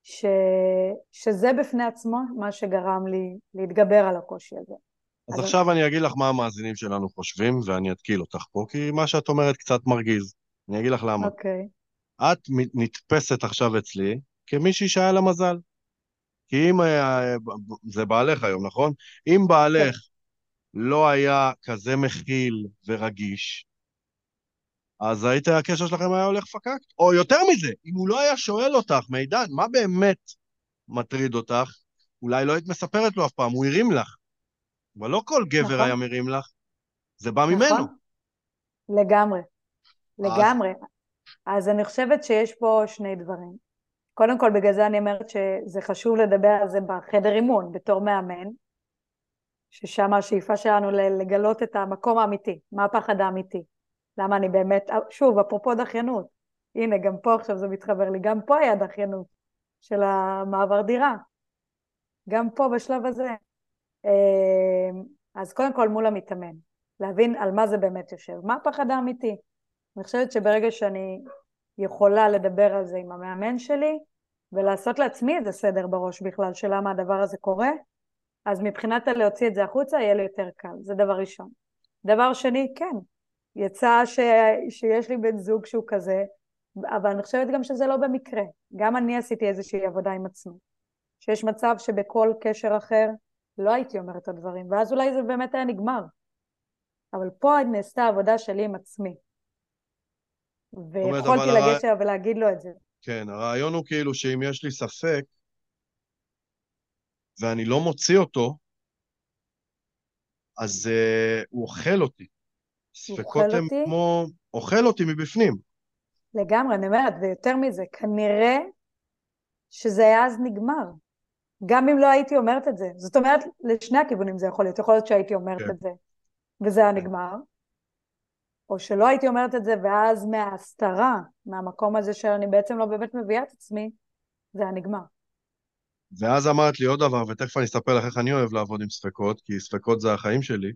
ש... שזה בפני עצמו מה שגרם לי להתגבר על הקושי הזה.
אז, אז עכשיו אני אגיד לך מה המאזינים שלנו חושבים, ואני אתקיל אותך פה, כי מה שאת אומרת קצת מרגיז. אני אגיד לך למה.
אוקיי.
את נתפסת עכשיו אצלי כמישהי שהיה לה מזל. כי אם, אה, זה בעלך היום, נכון? אם בעלך כן. לא היה כזה מכיל ורגיש, אז היית, הקשר שלכם היה הולך פקקט. או יותר מזה, אם הוא לא היה שואל אותך, מידן, מה באמת מטריד אותך, אולי לא היית מספרת לו אף פעם, הוא הרים לך. אבל לא כל גבר נכון. היה מרים לך, זה בא נכון. ממנו.
לגמרי, לגמרי. אז... אז אני חושבת שיש פה שני דברים. קודם כל, בגלל זה אני אומרת שזה חשוב לדבר על זה בחדר אימון, בתור מאמן, ששם השאיפה שלנו לגלות את המקום האמיתי, מה הפחד האמיתי. למה אני באמת, שוב, אפרופו דחיינות, הנה, גם פה עכשיו זה מתחבר לי, גם פה היה דחיינות של המעבר דירה. גם פה בשלב הזה. אה, אז קודם כל מול המתאמן, להבין על מה זה באמת יושב, מה הפחד האמיתי. אני חושבת שברגע שאני יכולה לדבר על זה עם המאמן שלי, ולעשות לעצמי איזה סדר בראש בכלל של למה הדבר הזה קורה, אז מבחינת להוציא את זה החוצה יהיה לי יותר קל, זה דבר ראשון. דבר שני, כן, יצא ש... שיש לי בן זוג שהוא כזה, אבל אני חושבת גם שזה לא במקרה. גם אני עשיתי איזושהי עבודה עם עצמי. שיש מצב שבכל קשר אחר לא הייתי אומרת את הדברים, ואז אולי זה באמת היה נגמר. אבל פה נעשתה עבודה שלי עם עצמי. ויכולתי לגשת אליו ולהגיד לו את זה.
כן, הרעיון הוא כאילו שאם יש לי ספק, ואני לא מוציא אותו, אז uh, הוא אוכל אותי. ספקות הם אותי? כמו... אוכל אותי מבפנים.
לגמרי, אני אומרת, ויותר מזה, כנראה שזה היה אז נגמר. גם אם לא הייתי אומרת את זה. זאת אומרת, לשני הכיוונים זה יכול להיות. יכול להיות שהייתי אומרת כן. את זה, וזה היה כן. נגמר. או שלא הייתי אומרת את זה, ואז מההסתרה, מהמקום הזה שאני בעצם לא באמת מביאה את עצמי, זה היה נגמר.
ואז אמרת לי עוד דבר, ותכף אני אספר לך איך אני אוהב לעבוד עם ספקות, כי ספקות זה החיים שלי.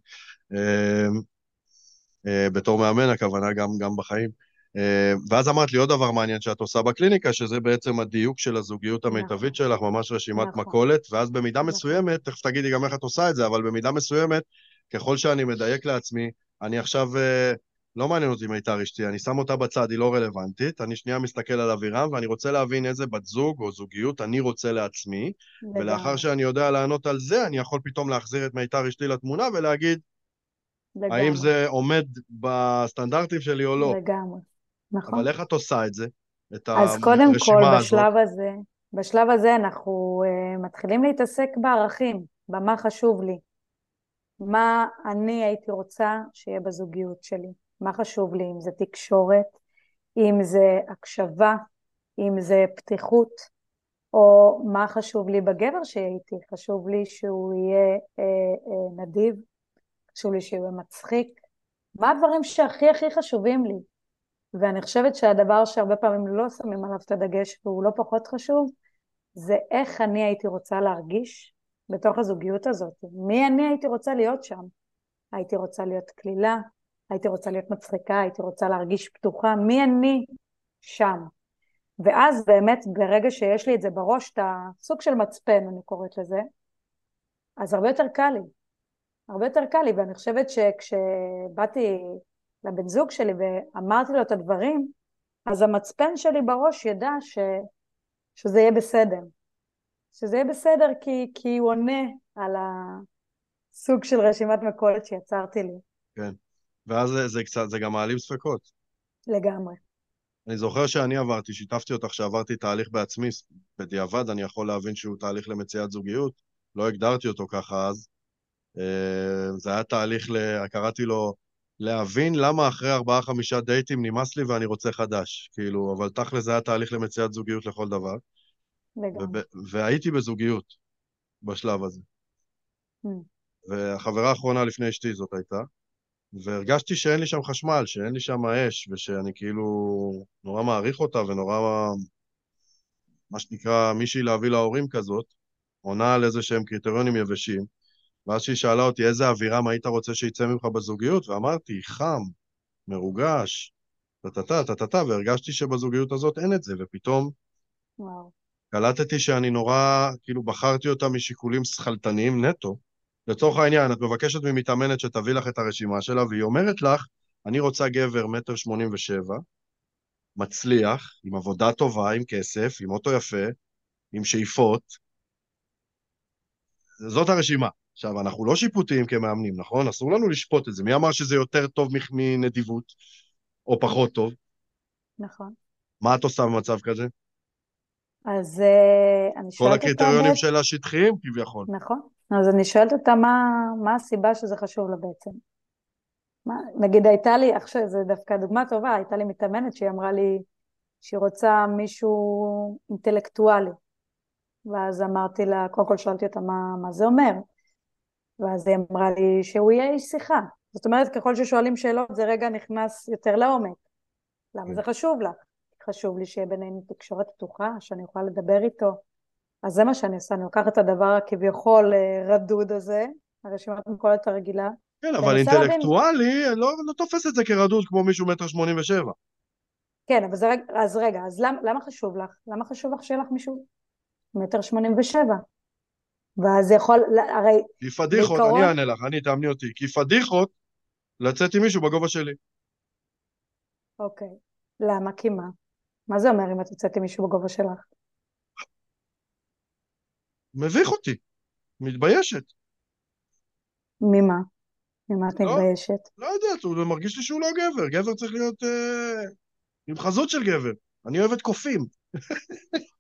אה, בתור מאמן הכוונה, גם, גם בחיים. אה, ואז אמרת לי עוד דבר מעניין שאת עושה בקליניקה, שזה בעצם הדיוק של הזוגיות נכון. המיטבית שלך, ממש רשימת נכון. מכולת, ואז במידה נכון. מסוימת, תכף תגידי גם איך את עושה את זה, אבל במידה מסוימת, ככל שאני מדייק לעצמי, אני עכשיו, אה, לא מעניין אותי מיתר אשתי, אני שם אותה בצד, היא לא רלוונטית, אני שנייה מסתכל על אבירם, ואני רוצה להבין איזה בת זוג או זוגיות אני רוצה לעצמי, ולאחר שאני יודע לענות על זה, אני יכול פתאום להחזיר את מיתר אשתי לתמונה ולהגיד, לגמרי. האם זה עומד בסטנדרטים שלי או לא.
לגמרי. נכון.
אבל איך את עושה את זה? את
אז קודם כל, הזאת? בשלב הזה, בשלב הזה אנחנו uh, מתחילים להתעסק בערכים, במה חשוב לי. מה אני הייתי רוצה שיהיה בזוגיות שלי. מה חשוב לי, אם זה תקשורת, אם זה הקשבה, אם זה פתיחות, או מה חשוב לי בגבר שהייתי. חשוב לי שהוא יהיה אה, אה, נדיב, חשוב לי שהוא יהיה מצחיק. מה הדברים שהכי הכי חשובים לי? ואני חושבת שהדבר שהרבה פעמים לא שמים עליו את הדגש והוא לא פחות חשוב, זה איך אני הייתי רוצה להרגיש בתוך הזוגיות הזאת. מי אני הייתי רוצה להיות שם? הייתי רוצה להיות כלילה, הייתי רוצה להיות מצחיקה, הייתי רוצה להרגיש פתוחה, מי אני שם? ואז באמת ברגע שיש לי את זה בראש, את הסוג של מצפן אני קוראת לזה, אז הרבה יותר קל לי. הרבה יותר קל לי, ואני חושבת שכשבאתי לבן זוג שלי ואמרתי לו את הדברים, אז המצפן שלי בראש ידע ש, שזה יהיה בסדר. שזה יהיה בסדר כי, כי הוא עונה על הסוג של רשימת מכולת שיצרתי לי.
כן, ואז זה, זה קצת, זה גם מעלים ספקות.
לגמרי.
אני זוכר שאני עברתי, שיתפתי אותך שעברתי תהליך בעצמי, בדיעבד אני יכול להבין שהוא תהליך למציאת זוגיות, לא הגדרתי אותו ככה אז. אה, זה היה תהליך, ל... קראתי לו להבין למה אחרי ארבעה-חמישה דייטים נמאס לי ואני רוצה חדש. כאילו, אבל תכל'ס זה היה תהליך למציאת זוגיות לכל דבר. לגמרי. והייתי בזוגיות בשלב הזה. Mm. והחברה האחרונה לפני אשתי זאת הייתה, והרגשתי שאין לי שם חשמל, שאין לי שם אש, ושאני כאילו נורא מעריך אותה ונורא, מה שנקרא, מישהי להביא להורים כזאת, עונה על איזה שהם קריטריונים יבשים. ואז שהיא שאלה אותי איזה אווירם היית רוצה שיצא ממך בזוגיות, ואמרתי, חם, מרוגש, טה-טה-טה, טה-טה-טה, והרגשתי שבזוגיות הזאת אין את זה, ופתאום וואו. קלטתי שאני נורא, כאילו בחרתי אותה משיקולים שכלתניים נטו. לצורך העניין, את מבקשת ממתאמנת שתביא לך את הרשימה שלה, והיא אומרת לך, אני רוצה גבר מטר שמונים ושבע, מצליח, עם עבודה טובה, עם כסף, עם אוטו יפה, עם שאיפות, זאת הרשימה. עכשיו, אנחנו לא שיפוטיים כמאמנים, נכון? אסור לנו לשפוט את זה. מי אמר שזה יותר טוב מנדיבות, או פחות טוב?
נכון.
מה את עושה במצב כזה?
אז uh, אני שואלת
אותה... כל הקריטריונים שלה שטחיים כביכול.
נכון. אז אני שואלת אותה מה, מה הסיבה שזה חשוב לה בעצם. מה, נגיד הייתה לי, עכשיו זו דווקא דוגמה טובה, הייתה לי מתאמנת שהיא אמרה לי שהיא רוצה מישהו אינטלקטואלי. ואז אמרתי לה, קודם כל שאלתי אותה מה, מה זה אומר. ואז היא אמרה לי שהוא יהיה איש שיחה. זאת אומרת, ככל ששואלים שאלות זה רגע נכנס יותר לעומק. למה כן. זה חשוב לך? חשוב לי שיהיה בינינו תקשורת פתוחה, שאני אוכל לדבר איתו. אז זה מה שאני עושה, אני לוקחת את הדבר הכביכול אה, רדוד הזה, הרשימת מכולת הרגילה.
כן, אבל אינטלקטואלי, להבין... לא, לא תופס את זה כרדוד כמו מישהו מטר שמונים ושבע.
כן, אבל זה רגע, אז רגע, אז למה, למה חשוב לך? למה חשוב לך שיהיה לך מישהו מטר שמונים ושבע? ואז זה יכול, הרי...
כי פדיחות, בעיקרון... אני אענה לך, אני תאמני אותי, כי פדיחות לצאת עם מישהו בגובה שלי.
אוקיי, למה? כי מה? מה זה אומר אם את יוצאת עם מישהו בגובה שלך?
מביך אותי, מתביישת.
ממה? ממה את לא, מתביישת?
לא יודעת, הוא מרגיש לי שהוא לא גבר, גבר צריך להיות אה, עם חזות של גבר. אני אוהבת קופים.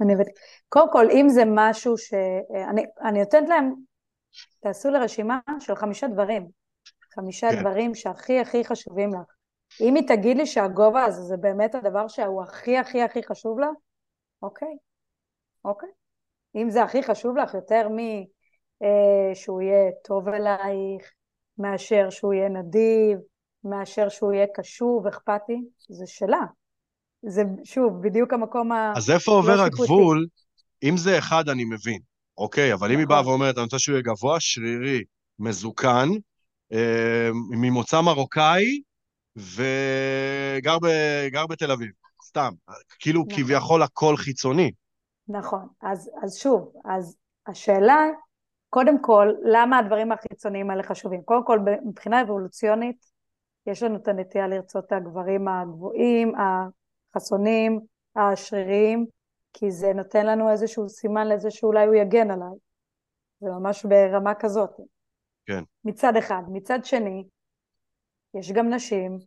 אני אוהבת... קודם כל, אם זה משהו ש... אני, אני נותנת להם, תעשו לרשימה של חמישה דברים. חמישה כן. דברים שהכי הכי חשובים לך. אם היא תגיד לי שהגובה הזה זה באמת הדבר שהוא הכי הכי הכי חשוב לה, אוקיי, אוקיי. אם זה הכי חשוב לך יותר משהוא אה, יהיה טוב אלייך, מאשר שהוא יהיה נדיב, מאשר שהוא יהיה קשוב, אכפתי, זה שלה. זה שוב, בדיוק המקום ה...
אז איפה עובר הגבול? אם זה אחד, אני מבין, אוקיי? אבל אם היא באה נכון. ואומרת, אני רוצה שהוא יהיה גבוה, שרירי, מזוקן, אה, ממוצא מרוקאי, וגר ב, בתל אביב, סתם. כאילו נכון. כביכול הכל חיצוני.
נכון. אז, אז שוב, אז השאלה, קודם כל, למה הדברים החיצוניים האלה חשובים? קודם כל, מבחינה אבולוציונית, יש לנו את הנטייה לרצות את הגברים הגבוהים, החסונים, השריריים, כי זה נותן לנו איזשהו סימן לזה שאולי הוא יגן עליי. זה ממש ברמה כזאת.
כן.
מצד אחד. מצד שני, יש גם נשים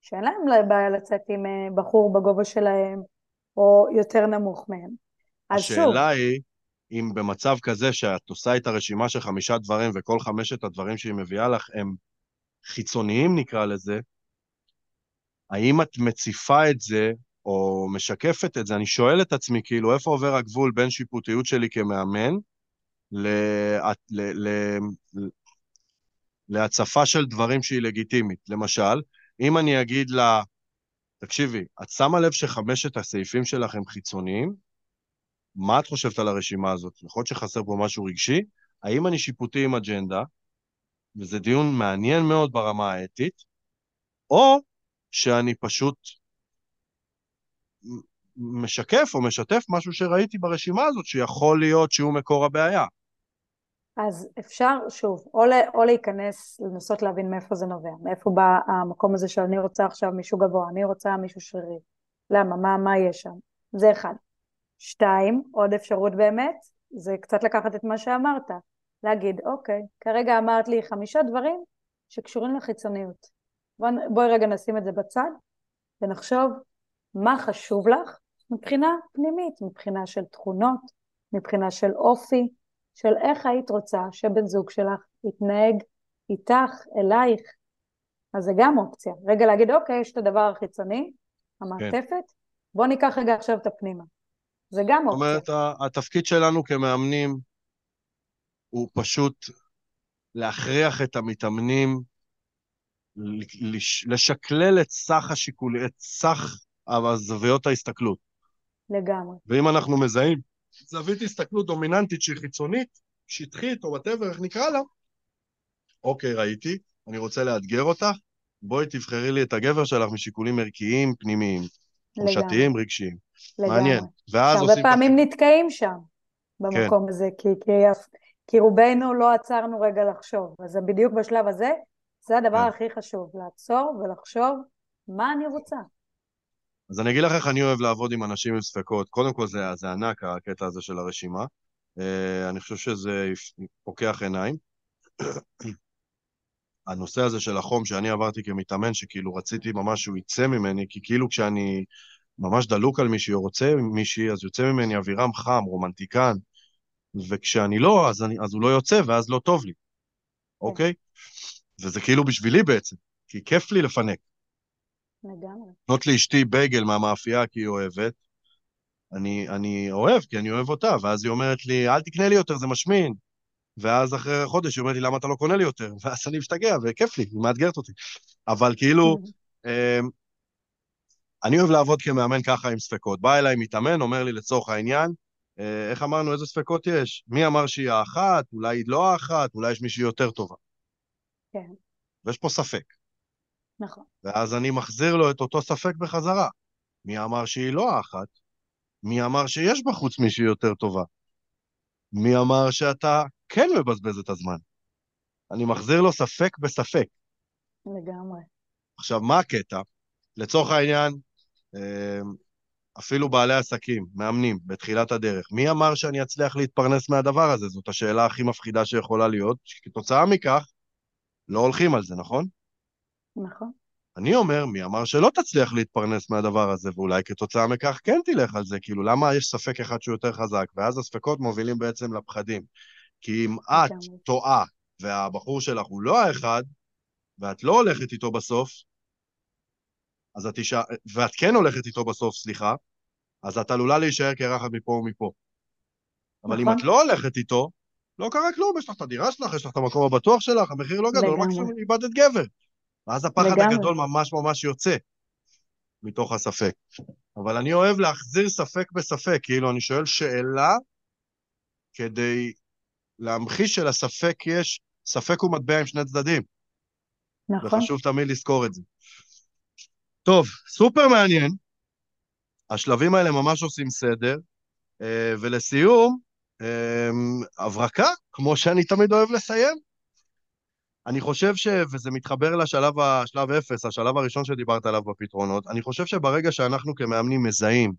שאין להם בעיה לצאת עם אה, בחור בגובה שלהם, או יותר נמוך מהם.
השאלה שוב, היא, אם במצב כזה שאת עושה את הרשימה של חמישה דברים, וכל חמשת הדברים שהיא מביאה לך הם חיצוניים נקרא לזה, האם את מציפה את זה, או משקפת את זה? אני שואל את עצמי, כאילו, איפה עובר הגבול בין שיפוטיות שלי כמאמן ל... ל... ל... להצפה של דברים שהיא לגיטימית. למשל, אם אני אגיד לה, תקשיבי, את שמה לב שחמשת הסעיפים שלך הם חיצוניים? מה את חושבת על הרשימה הזאת? יכול להיות שחסר פה משהו רגשי? האם אני שיפוטי עם אג'נדה, וזה דיון מעניין מאוד ברמה האתית, או שאני פשוט משקף או משתף משהו שראיתי ברשימה הזאת, שיכול להיות שהוא מקור הבעיה.
אז אפשר, שוב, או, או להיכנס, לנסות להבין מאיפה זה נובע, מאיפה בא המקום הזה שאני רוצה עכשיו מישהו גבוה, אני רוצה מישהו שרירי. למה? מה, מה יש שם? זה אחד. שתיים, עוד אפשרות באמת, זה קצת לקחת את מה שאמרת. להגיד, אוקיי, כרגע אמרת לי חמישה דברים שקשורים לחיצוניות. בוא, בואי רגע נשים את זה בצד ונחשוב מה חשוב לך מבחינה פנימית, מבחינה של תכונות, מבחינה של אופי, של איך היית רוצה שבן זוג שלך יתנהג איתך, אלייך. אז זה גם אופציה. רגע להגיד, אוקיי, יש את הדבר החיצוני, המעטפת, כן. בוא ניקח רגע עכשיו את הפנימה. זה גם אופציה.
זאת אומרת, התפקיד שלנו כמאמנים הוא פשוט להכריח את המתאמנים לשקלל את סך השיקולי, את סך הזוויות ההסתכלות.
לגמרי.
ואם אנחנו מזהים זווית הסתכלות דומיננטית שהיא חיצונית, שטחית או וואטאבר, איך נקרא לה, אוקיי, ראיתי, אני רוצה לאתגר אותך, בואי תבחרי לי את הגבר שלך משיקולים ערכיים, פנימיים, תחושתיים, רגשיים. לגמרי. מעניין.
ואז עושים... הרבה פעמים נתקעים שם, במקום כן. הזה, כי, כי, כי רובנו לא עצרנו רגע לחשוב. אז בדיוק בשלב הזה, זה הדבר כן. הכי חשוב, לעצור ולחשוב מה אני רוצה.
אז אני אגיד לך איך אני אוהב לעבוד עם אנשים עם ספקות. קודם כל זה, זה ענק, הקטע הזה של הרשימה. אה, אני חושב שזה פוקח עיניים. הנושא הזה של החום שאני עברתי כמתאמן, שכאילו רציתי ממש שהוא יצא ממני, כי כאילו כשאני ממש דלוק על מישהי או רוצה מישהי, אז יוצא ממני אבירם חם, רומנטיקן, וכשאני לא, אז, אני, אז הוא לא יוצא ואז לא טוב לי, אוקיי? וזה כאילו בשבילי בעצם, כי כיף לי לפנק.
לגמרי.
לקנות לאשתי בייגל מהמאפייה כי היא אוהבת, אני, אני אוהב, כי אני אוהב אותה, ואז היא אומרת לי, אל תקנה לי יותר, זה משמין. ואז אחרי חודש היא אומרת לי, למה אתה לא קונה לי יותר? ואז אני משתגע, וכיף לי, היא מאתגרת אותי. אבל כאילו, אמ, אני אוהב לעבוד כמאמן ככה עם ספקות. בא אליי מתאמן, אומר לי לצורך העניין, אה, איך אמרנו, איזה ספקות יש? מי אמר שהיא האחת? אולי היא לא האחת? אולי יש מישהי יותר טובה.
כן.
ויש פה ספק.
נכון.
ואז אני מחזיר לו את אותו ספק בחזרה. מי אמר שהיא לא האחת? מי אמר שיש בחוץ מישהי יותר טובה? מי אמר שאתה כן מבזבז את הזמן? אני מחזיר לו ספק בספק.
לגמרי.
עכשיו, מה הקטע? לצורך העניין, אמ, אפילו בעלי עסקים, מאמנים, בתחילת הדרך, מי אמר שאני אצליח להתפרנס מהדבר הזה? זאת השאלה הכי מפחידה שיכולה להיות, שכתוצאה מכך, לא הולכים על זה, נכון?
נכון.
אני אומר, מי אמר שלא תצליח להתפרנס מהדבר הזה, ואולי כתוצאה מכך כן תלך על זה, כאילו, למה יש ספק אחד שהוא יותר חזק? ואז הספקות מובילים בעצם לפחדים. כי אם את טועה והבחור שלך הוא לא האחד, ואת לא הולכת איתו בסוף, אז את אישה, ואת כן הולכת איתו בסוף, סליחה, אז את עלולה להישאר קרחת מפה ומפה. אבל אם
נכון.
את לא הולכת איתו, לא קרה כלום, יש לך את הדירה שלך, יש לך את המקום הבטוח שלך, המחיר לא גדול. מקסימום איבדת גבר. ואז הפחד
לגמרי.
הגדול ממש ממש יוצא מתוך הספק. אבל אני אוהב להחזיר ספק בספק, כאילו, אני שואל שאלה כדי להמחיש שלספק יש, ספק הוא מטבע עם שני צדדים,
נכון.
וחשוב תמיד לזכור את זה. טוב, סופר מעניין. השלבים האלה ממש עושים סדר. אה, ולסיום, אה, הברקה, כמו שאני תמיד אוהב לסיים. אני חושב ש... וזה מתחבר לשלב ה... שלב אפס, השלב הראשון שדיברת עליו בפתרונות, אני חושב שברגע שאנחנו כמאמנים מזהים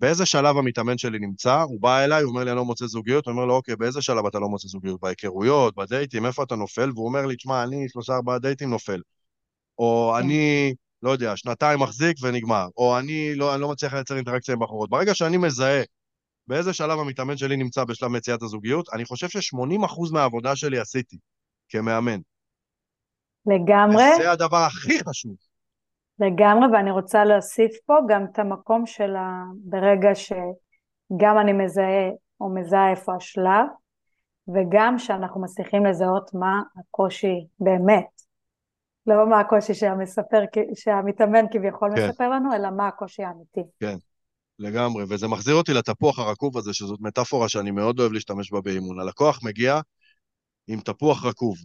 באיזה שלב המתאמן שלי נמצא, הוא בא אליי, הוא אומר לי, אני לא מוצא זוגיות, הוא אומר לו, אוקיי, באיזה שלב אתה לא מוצא זוגיות? בהיכרויות, בדייטים, איפה אתה נופל? והוא אומר לי, תשמע, אני שלושה ארבעה דייטים נופל. או
כן.
אני, לא יודע, שנתיים מחזיק ונגמר. או אני לא, אני לא מצליח לייצר אינטראקציה עם בחורות. ברגע שאני מזהה באיזה שלב המתאמן שלי נמצא בשלב מציאת הזוגיות, אני חושב ש-80% מהעבודה שלי עשיתי כמאמן.
לגמרי,
זה הדבר הכי חשוב.
לגמרי, ואני רוצה להוסיף פה גם את המקום של ה... ברגע שגם אני מזהה או מזהה איפה השלב, וגם שאנחנו מצליחים לזהות מה הקושי באמת. לא מה הקושי שהמספר, שהמתאמן כביכול
כן.
מספר לנו, אלא מה הקושי האמיתי.
לגמרי, וזה מחזיר אותי לתפוח הרקוב הזה, שזאת מטאפורה שאני מאוד אוהב להשתמש בה באימון. הלקוח מגיע עם תפוח רקוב.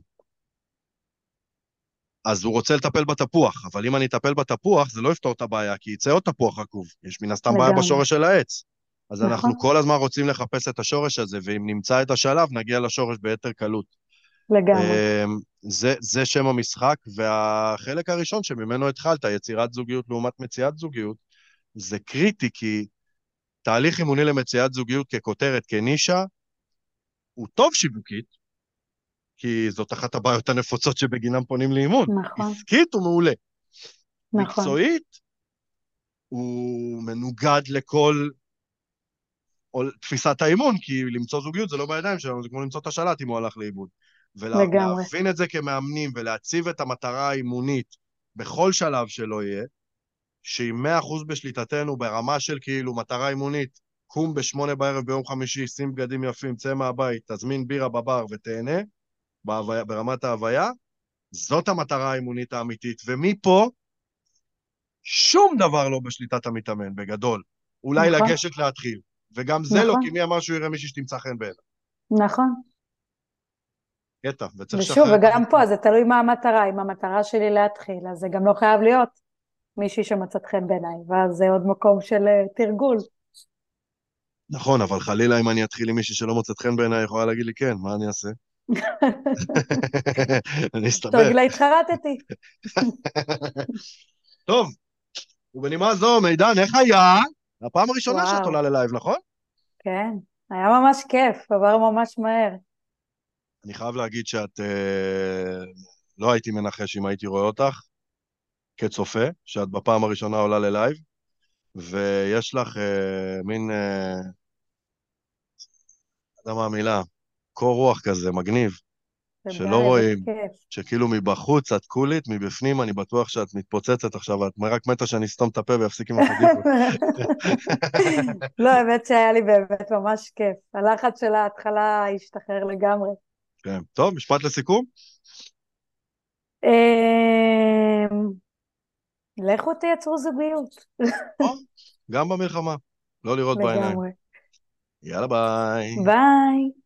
אז הוא רוצה לטפל בתפוח, אבל אם אני אטפל בתפוח, זה לא יפתור את הבעיה, כי יצא עוד תפוח רקוב. יש מן הסתם בעיה. בשורש של העץ. אז
נכון.
אנחנו כל הזמן רוצים לחפש את השורש הזה, ואם נמצא את השלב, נגיע לשורש ביתר קלות.
לגמרי.
אמ, זה, זה שם המשחק, והחלק הראשון שממנו התחלת, יצירת זוגיות לעומת מציאת זוגיות, זה קריטי, כי תהליך אימוני למציאת זוגיות ככותרת, כנישה, הוא טוב שיווקית, כי זאת אחת הבעיות הנפוצות שבגינם פונים לאימון.
נכון,
עסקית הוא מעולה.
נכון.
מקצועית, הוא מנוגד לכל או תפיסת האימון, כי למצוא זוגיות זה לא בידיים שלנו, זה כמו למצוא את השלט אם הוא הלך לאיבוד. ולהבין את זה כמאמנים ולהציב את המטרה האימונית בכל שלב שלא יהיה, שהיא 100% בשליטתנו ברמה של כאילו מטרה אימונית, קום בשמונה בערב ביום חמישי, שים בגדים יפים, צא מהבית, תזמין בירה בבר ותהנה, בהוויה, ברמת ההוויה, זאת המטרה האימונית האמיתית. ומפה, שום דבר לא בשליטת המתאמן, בגדול. אולי
נכון.
לגשת להתחיל. וגם זה לא,
נכון.
כי מי אמר שהוא יראה מישהי שתמצא חן בעיניו.
נכון.
קטע, וצריך
ושוב,
לשחרר את
וגם. פה זה תלוי מה המטרה, אם המטרה שלי להתחיל, אז זה גם לא חייב להיות מישהי שמצאת חן בעיניי, ואז זה עוד מקום של אה, תרגול.
נכון, אבל חלילה אם אני אתחיל עם מישהי שלא מוצאת חן בעיניי, יכולה להגיד לי כן, מה אני אעשה? אני אסתבך.
תרגילה התחרטתי.
טוב, ובנימה זו, מידן, איך היה? הפעם הראשונה. שאת עולה ללייב, נכון?
כן, היה ממש כיף, עבר ממש מהר.
אני חייב להגיד שאת... אה, לא הייתי מנחש אם הייתי רואה אותך כצופה, שאת בפעם הראשונה עולה ללייב, ויש לך אה, מין... אה, לא יודע מה המילה, קור רוח כזה, מגניב. שלא רואים. שכאילו מבחוץ את קולית, מבפנים אני בטוח שאת מתפוצצת עכשיו, את רק מתה שאני אסתום את הפה ואפסיק עם החגיגות.
לא, האמת שהיה לי באמת ממש כיף. הלחץ של ההתחלה השתחרר לגמרי.
כן. טוב, משפט לסיכום?
אמ, לכו תייצרו זוגיות.
טוב, גם במלחמה. לא לראות בעיניים. יאללה ביי.
ביי.